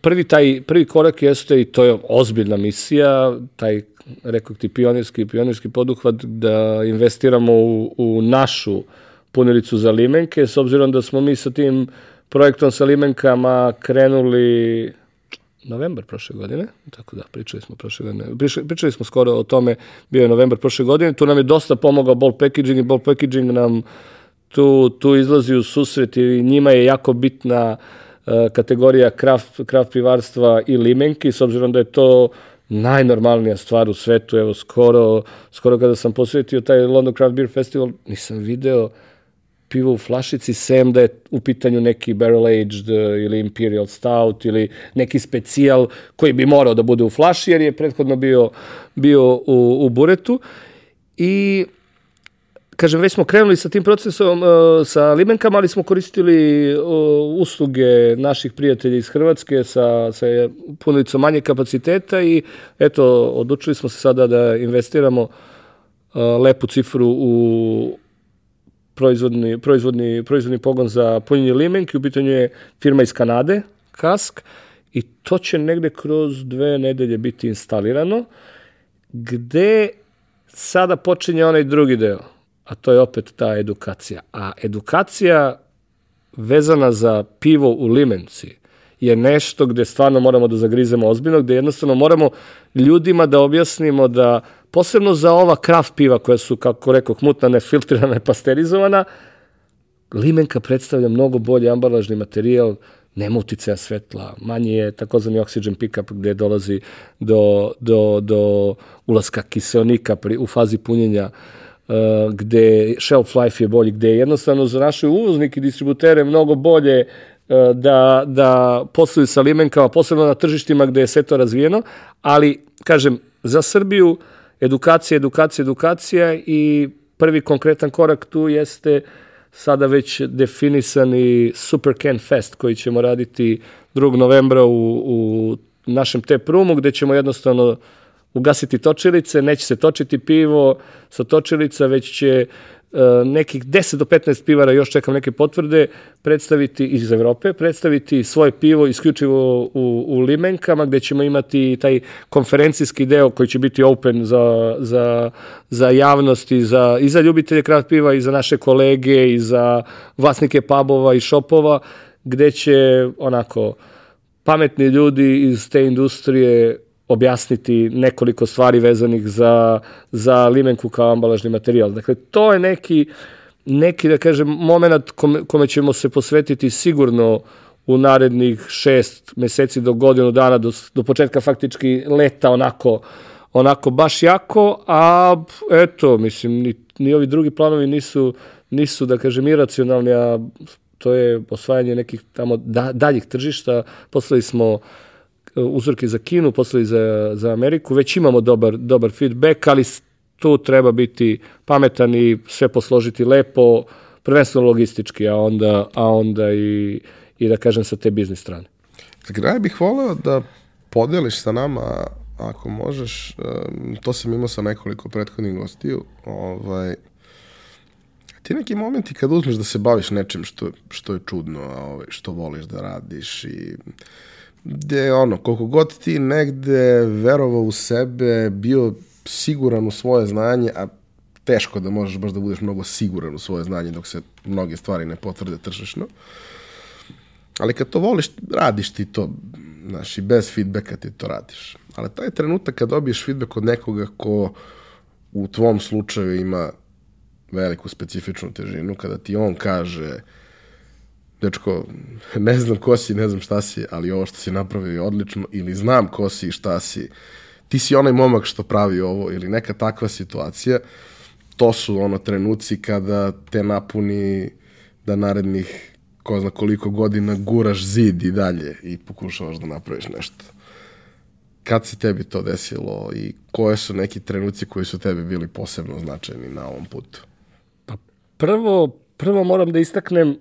prvi, taj, prvi korak jeste, i to je ozbiljna misija, taj, rekao ti, pionirski, pionirski poduhvat, da investiramo u, u našu punilicu za limenke, s obzirom da smo mi sa tim projektom sa limenkama krenuli novembar prošle godine, tako da pričali smo prošle godine, pričali, pričali smo skoro o tome, bio je novembar prošle godine, tu nam je dosta pomogao ball packaging i ball packaging nam tu, tu izlazi u susret i njima je jako bitna uh, kategorija kraft, kraft pivarstva i limenki, s obzirom da je to najnormalnija stvar u svetu, evo skoro, skoro kada sam posvetio taj London Craft Beer Festival, nisam video pivo u flašici, sem da je u pitanju neki barrel aged e, ili imperial stout ili neki specijal koji bi morao da bude u flaši jer je prethodno bio, bio u, u buretu. I kažem, već smo krenuli sa tim procesom uh, sa limenkama, ali smo koristili uh, usluge naših prijatelja iz Hrvatske sa, sa punovicom manje kapaciteta i eto, odlučili smo se sada da investiramo lepu cifru u proizvodni, proizvodni, proizvodni pogon za punjenje limenki, u pitanju je firma iz Kanade, Kask, i to će negde kroz dve nedelje biti instalirano, gde sada počinje onaj drugi deo a to je opet ta edukacija. A edukacija vezana za pivo u limenci je nešto gde stvarno moramo da zagrizemo ozbiljno, gde jednostavno moramo ljudima da objasnimo da, posebno za ova kraft piva koja su, kako rekao, mutna, nefiltrirana, nepasterizovana, limenka predstavlja mnogo bolji ambalažni materijal, nema uticaja svetla, manje je takozvani oxygen pickup gde dolazi do, do, do ulaska kiselnika pri, u fazi punjenja uh, Uh, gde shelf life je bolji, gde je jednostavno za naše uvoznike i distributere mnogo bolje uh, da, da posluju sa limenkama, posebno na tržištima gde je sve to razvijeno, ali, kažem, za Srbiju edukacija, edukacija, edukacija i prvi konkretan korak tu jeste sada već definisani Super Can Fest koji ćemo raditi 2. novembra u, u našem te prumu gde ćemo jednostavno ugasiti točilice, neće se točiti pivo sa točilica, već će uh, nekih 10 do 15 pivara, još čekam neke potvrde, predstaviti iz Evrope, predstaviti svoje pivo isključivo u, u limenkama, gde ćemo imati taj konferencijski deo koji će biti open za, za, za javnost i za, i za ljubitelje kraft piva i za naše kolege i za vlasnike pubova i šopova, gde će onako pametni ljudi iz te industrije objasniti nekoliko stvari vezanih za, za limenku kao ambalažni materijal. Dakle, to je neki, neki da kažem, moment kome, kome ćemo se posvetiti sigurno u narednih šest meseci do godinu dana, do, do početka faktički leta onako, onako baš jako, a eto, mislim, ni, ni ovi drugi planovi nisu, nisu da kažem, iracionalni, a to je osvajanje nekih tamo da, daljih tržišta. Poslali smo uh, uzorke za Kinu, posle za, za Ameriku, već imamo dobar, dobar feedback, ali tu treba biti pametan i sve posložiti lepo, prvenstveno logistički, a onda, a onda i, i da kažem sa te biznis strane. Za kraj bih voleo da podeliš sa nama, ako možeš, to sam imao sa nekoliko prethodnih gostiju, ovaj, ti neki momenti kad uzmeš da se baviš nečim što, što je čudno, ovaj, što voliš da radiš i gde ono, koliko god ti negde verovao u sebe, bio siguran u svoje znanje, a teško da možeš baš da budeš mnogo siguran u svoje znanje dok se mnoge stvari ne potvrde tržišno. Ali kad to voliš, radiš ti to, znaš, i bez feedbacka ti to radiš. Ali taj trenutak kad dobiješ feedback od nekoga ko u tvom slučaju ima veliku specifičnu težinu, kada ti on kaže dečko, ne znam ko si, ne znam šta si, ali ovo što si napravio je odlično, ili znam ko si i šta si, ti si onaj momak što pravi ovo, ili neka takva situacija, to su ono trenuci kada te napuni da narednih ko zna koliko godina guraš zid i dalje i pokušavaš da napraviš nešto. Kad se tebi to desilo i koje su neki trenuci koji su tebi bili posebno značajni na ovom putu? Pa prvo, prvo moram da istaknem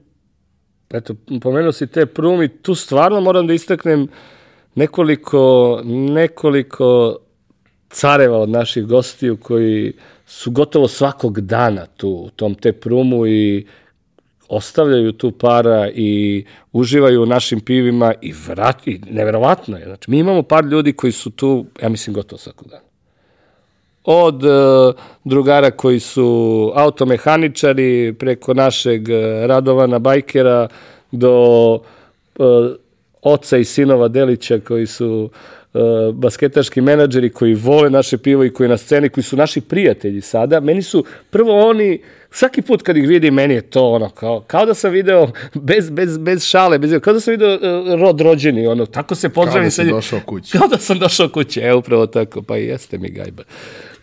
eto, pomenuo si te prumi, tu stvarno moram da istaknem nekoliko, nekoliko careva od naših gostiju koji su gotovo svakog dana tu u tom te prumu i ostavljaju tu para i uživaju u našim pivima i, vrat, i neverovatno je. Znači, mi imamo par ljudi koji su tu, ja mislim, gotovo svakog dana od uh, drugara koji su automehaničari preko našeg uh, Radovana Bajkera do uh, oca i sinova Delića koji su basketaški menadžeri koji vole naše pivo i koji na sceni, koji su naši prijatelji sada. Meni su prvo oni svaki put kad ih vidim, meni je to ono, kao, kao da sam video, bez, bez, bez šale, bez, kao da sam video uh, rod rođeni, ono, tako se pozdravim. Kao da si došao kući. Kao da sam došao kući, e, upravo tako, pa i jeste mi gajba,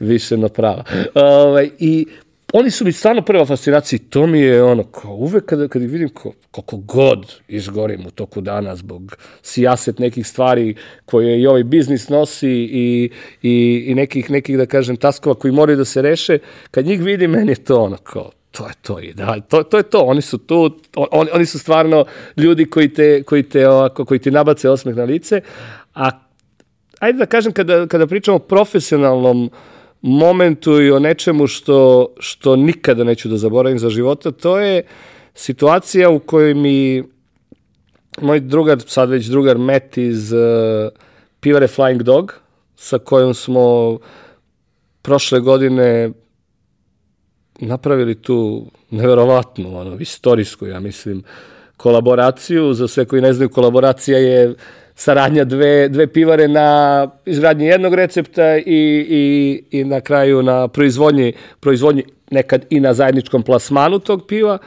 više na prava. Ovaj, I oni su mi stvarno prva fascinacija i to mi je ono, kao uvek kada, kada vidim, kao, koliko god izgorim u toku dana zbog sijaset nekih stvari koje i ovaj biznis nosi i, i, i nekih, nekih, da kažem, taskova koji moraju da se reše, kad njih vidim, meni je to ono, kao, to je to i da, to, to je to, oni su tu, on, oni su stvarno ljudi koji te, koji te, ovako, koji ti nabace osmeh na lice, a ajde da kažem, kada, kada pričamo o profesionalnom momentu i o nečemu što, što nikada neću da zaboravim za života, to je situacija u kojoj mi moj drugar, sad već drugar Matt iz uh, Pivare Flying Dog, sa kojom smo prošle godine napravili tu neverovatnu, ono, istorijsku, ja mislim, kolaboraciju. Za sve koji ne znaju, kolaboracija je saradnja dve, dve pivare na izgradnji jednog recepta i, i, i na kraju na proizvodnji, proizvodnji nekad i na zajedničkom plasmanu tog piva.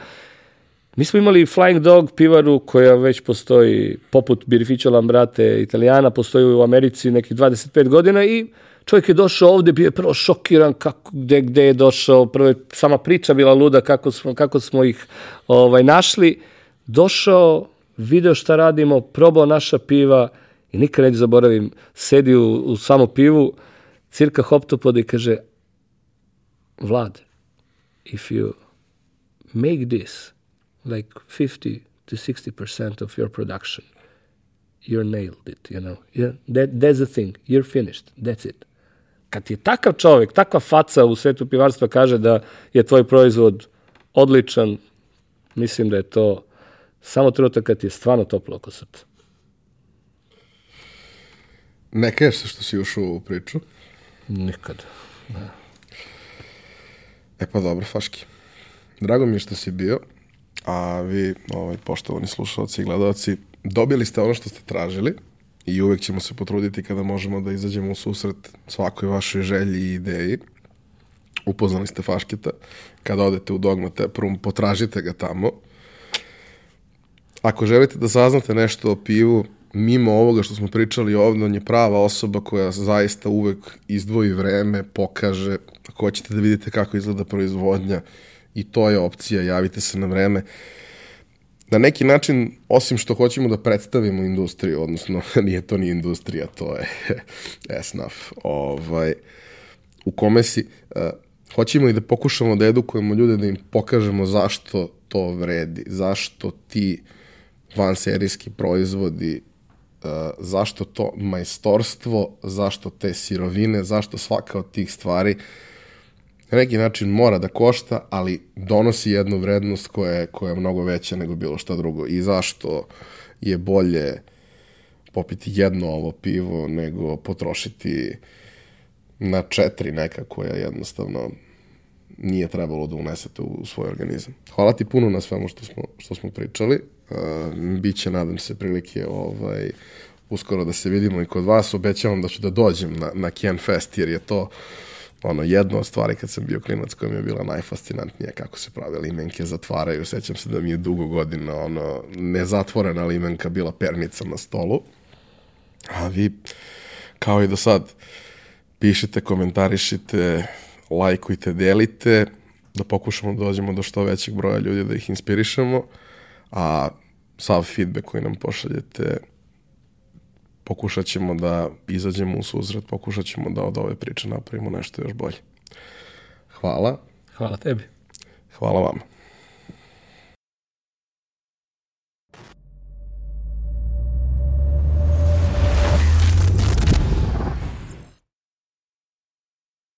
Mi smo imali Flying Dog pivaru koja već postoji poput Birrificio Lambrate Italijana, postoji u Americi nekih 25 godina i čovjek je došao ovde, bio je prvo šokiran kako, gde, gde je došao, prvo je sama priča bila luda kako smo, kako smo ih ovaj, našli. Došao, video šta radimo, probao naša piva i nikad neću zaboravim, sedi u, u samo pivu, cirka hoptopoda i kaže Vlad, if you make this like 50 to 60% of your production, you're nailed it, you know. Yeah, that, that's the thing. You're finished. That's it. Kad je takav čovjek, takva faca u svetu pivarstva kaže da je tvoj proizvod odličan, mislim da je to samo trenutak kad ti je stvarno toplo oko srca. Ne kaješ se što si ušao u priču? Nikad. Ne. E pa dobro, Faški. Drago mi je što si bio, a vi, ovaj, poštovani slušalci i gledalci, dobili ste ono što ste tražili i uvek ćemo se potruditi kada možemo da izađemo u susret svakoj vašoj želji i ideji. Upoznali ste Fašketa. Kada odete u Dogma Teprum, potražite ga tamo. Ako želite da saznate nešto o pivu, mimo ovoga što smo pričali ovde, on je prava osoba koja zaista uvek izdvoji vreme, pokaže, ako hoćete da vidite kako izgleda proizvodnja, i to je opcija, javite se na vreme. Na neki način, osim što hoćemo da predstavimo industriju, odnosno (laughs) nije to ni industrija, to je (laughs) esnaf, ovaj, u kome si, uh, hoćemo i da pokušamo da edukujemo ljude, da im pokažemo zašto to vredi, zašto ti vanserijski proizvodi, uh, zašto to majstorstvo, zašto te sirovine, zašto svaka od tih stvari na neki način mora da košta, ali donosi jednu vrednost koja je, koja je mnogo veća nego bilo šta drugo. I zašto je bolje popiti jedno ovo pivo nego potrošiti na četiri neka koja jednostavno nije trebalo da unesete u svoj organizam. Hvala ti puno na svemu što smo, što smo pričali. Uh, biće, nadam se, prilike ovaj, uskoro da se vidimo i kod vas. Obećavam da ću da dođem na, na Ken Fest, jer je to ono, jedna od stvari kad sam bio klinac koja mi je bila najfascinantnija kako se prave limenke zatvaraju. Sećam se da mi je dugo godina ono, nezatvorena limenka bila pernica na stolu. A vi, kao i do sad, pišite, komentarišite, lajkujte, delite, da pokušamo da dođemo do što većeg broja ljudi da ih inspirišemo, a sav feedback koji nam pošaljete pokušat ćemo da izađemo u suzret, pokušat ćemo da od ove priče napravimo nešto još bolje. Hvala. Hvala tebi. Hvala vama.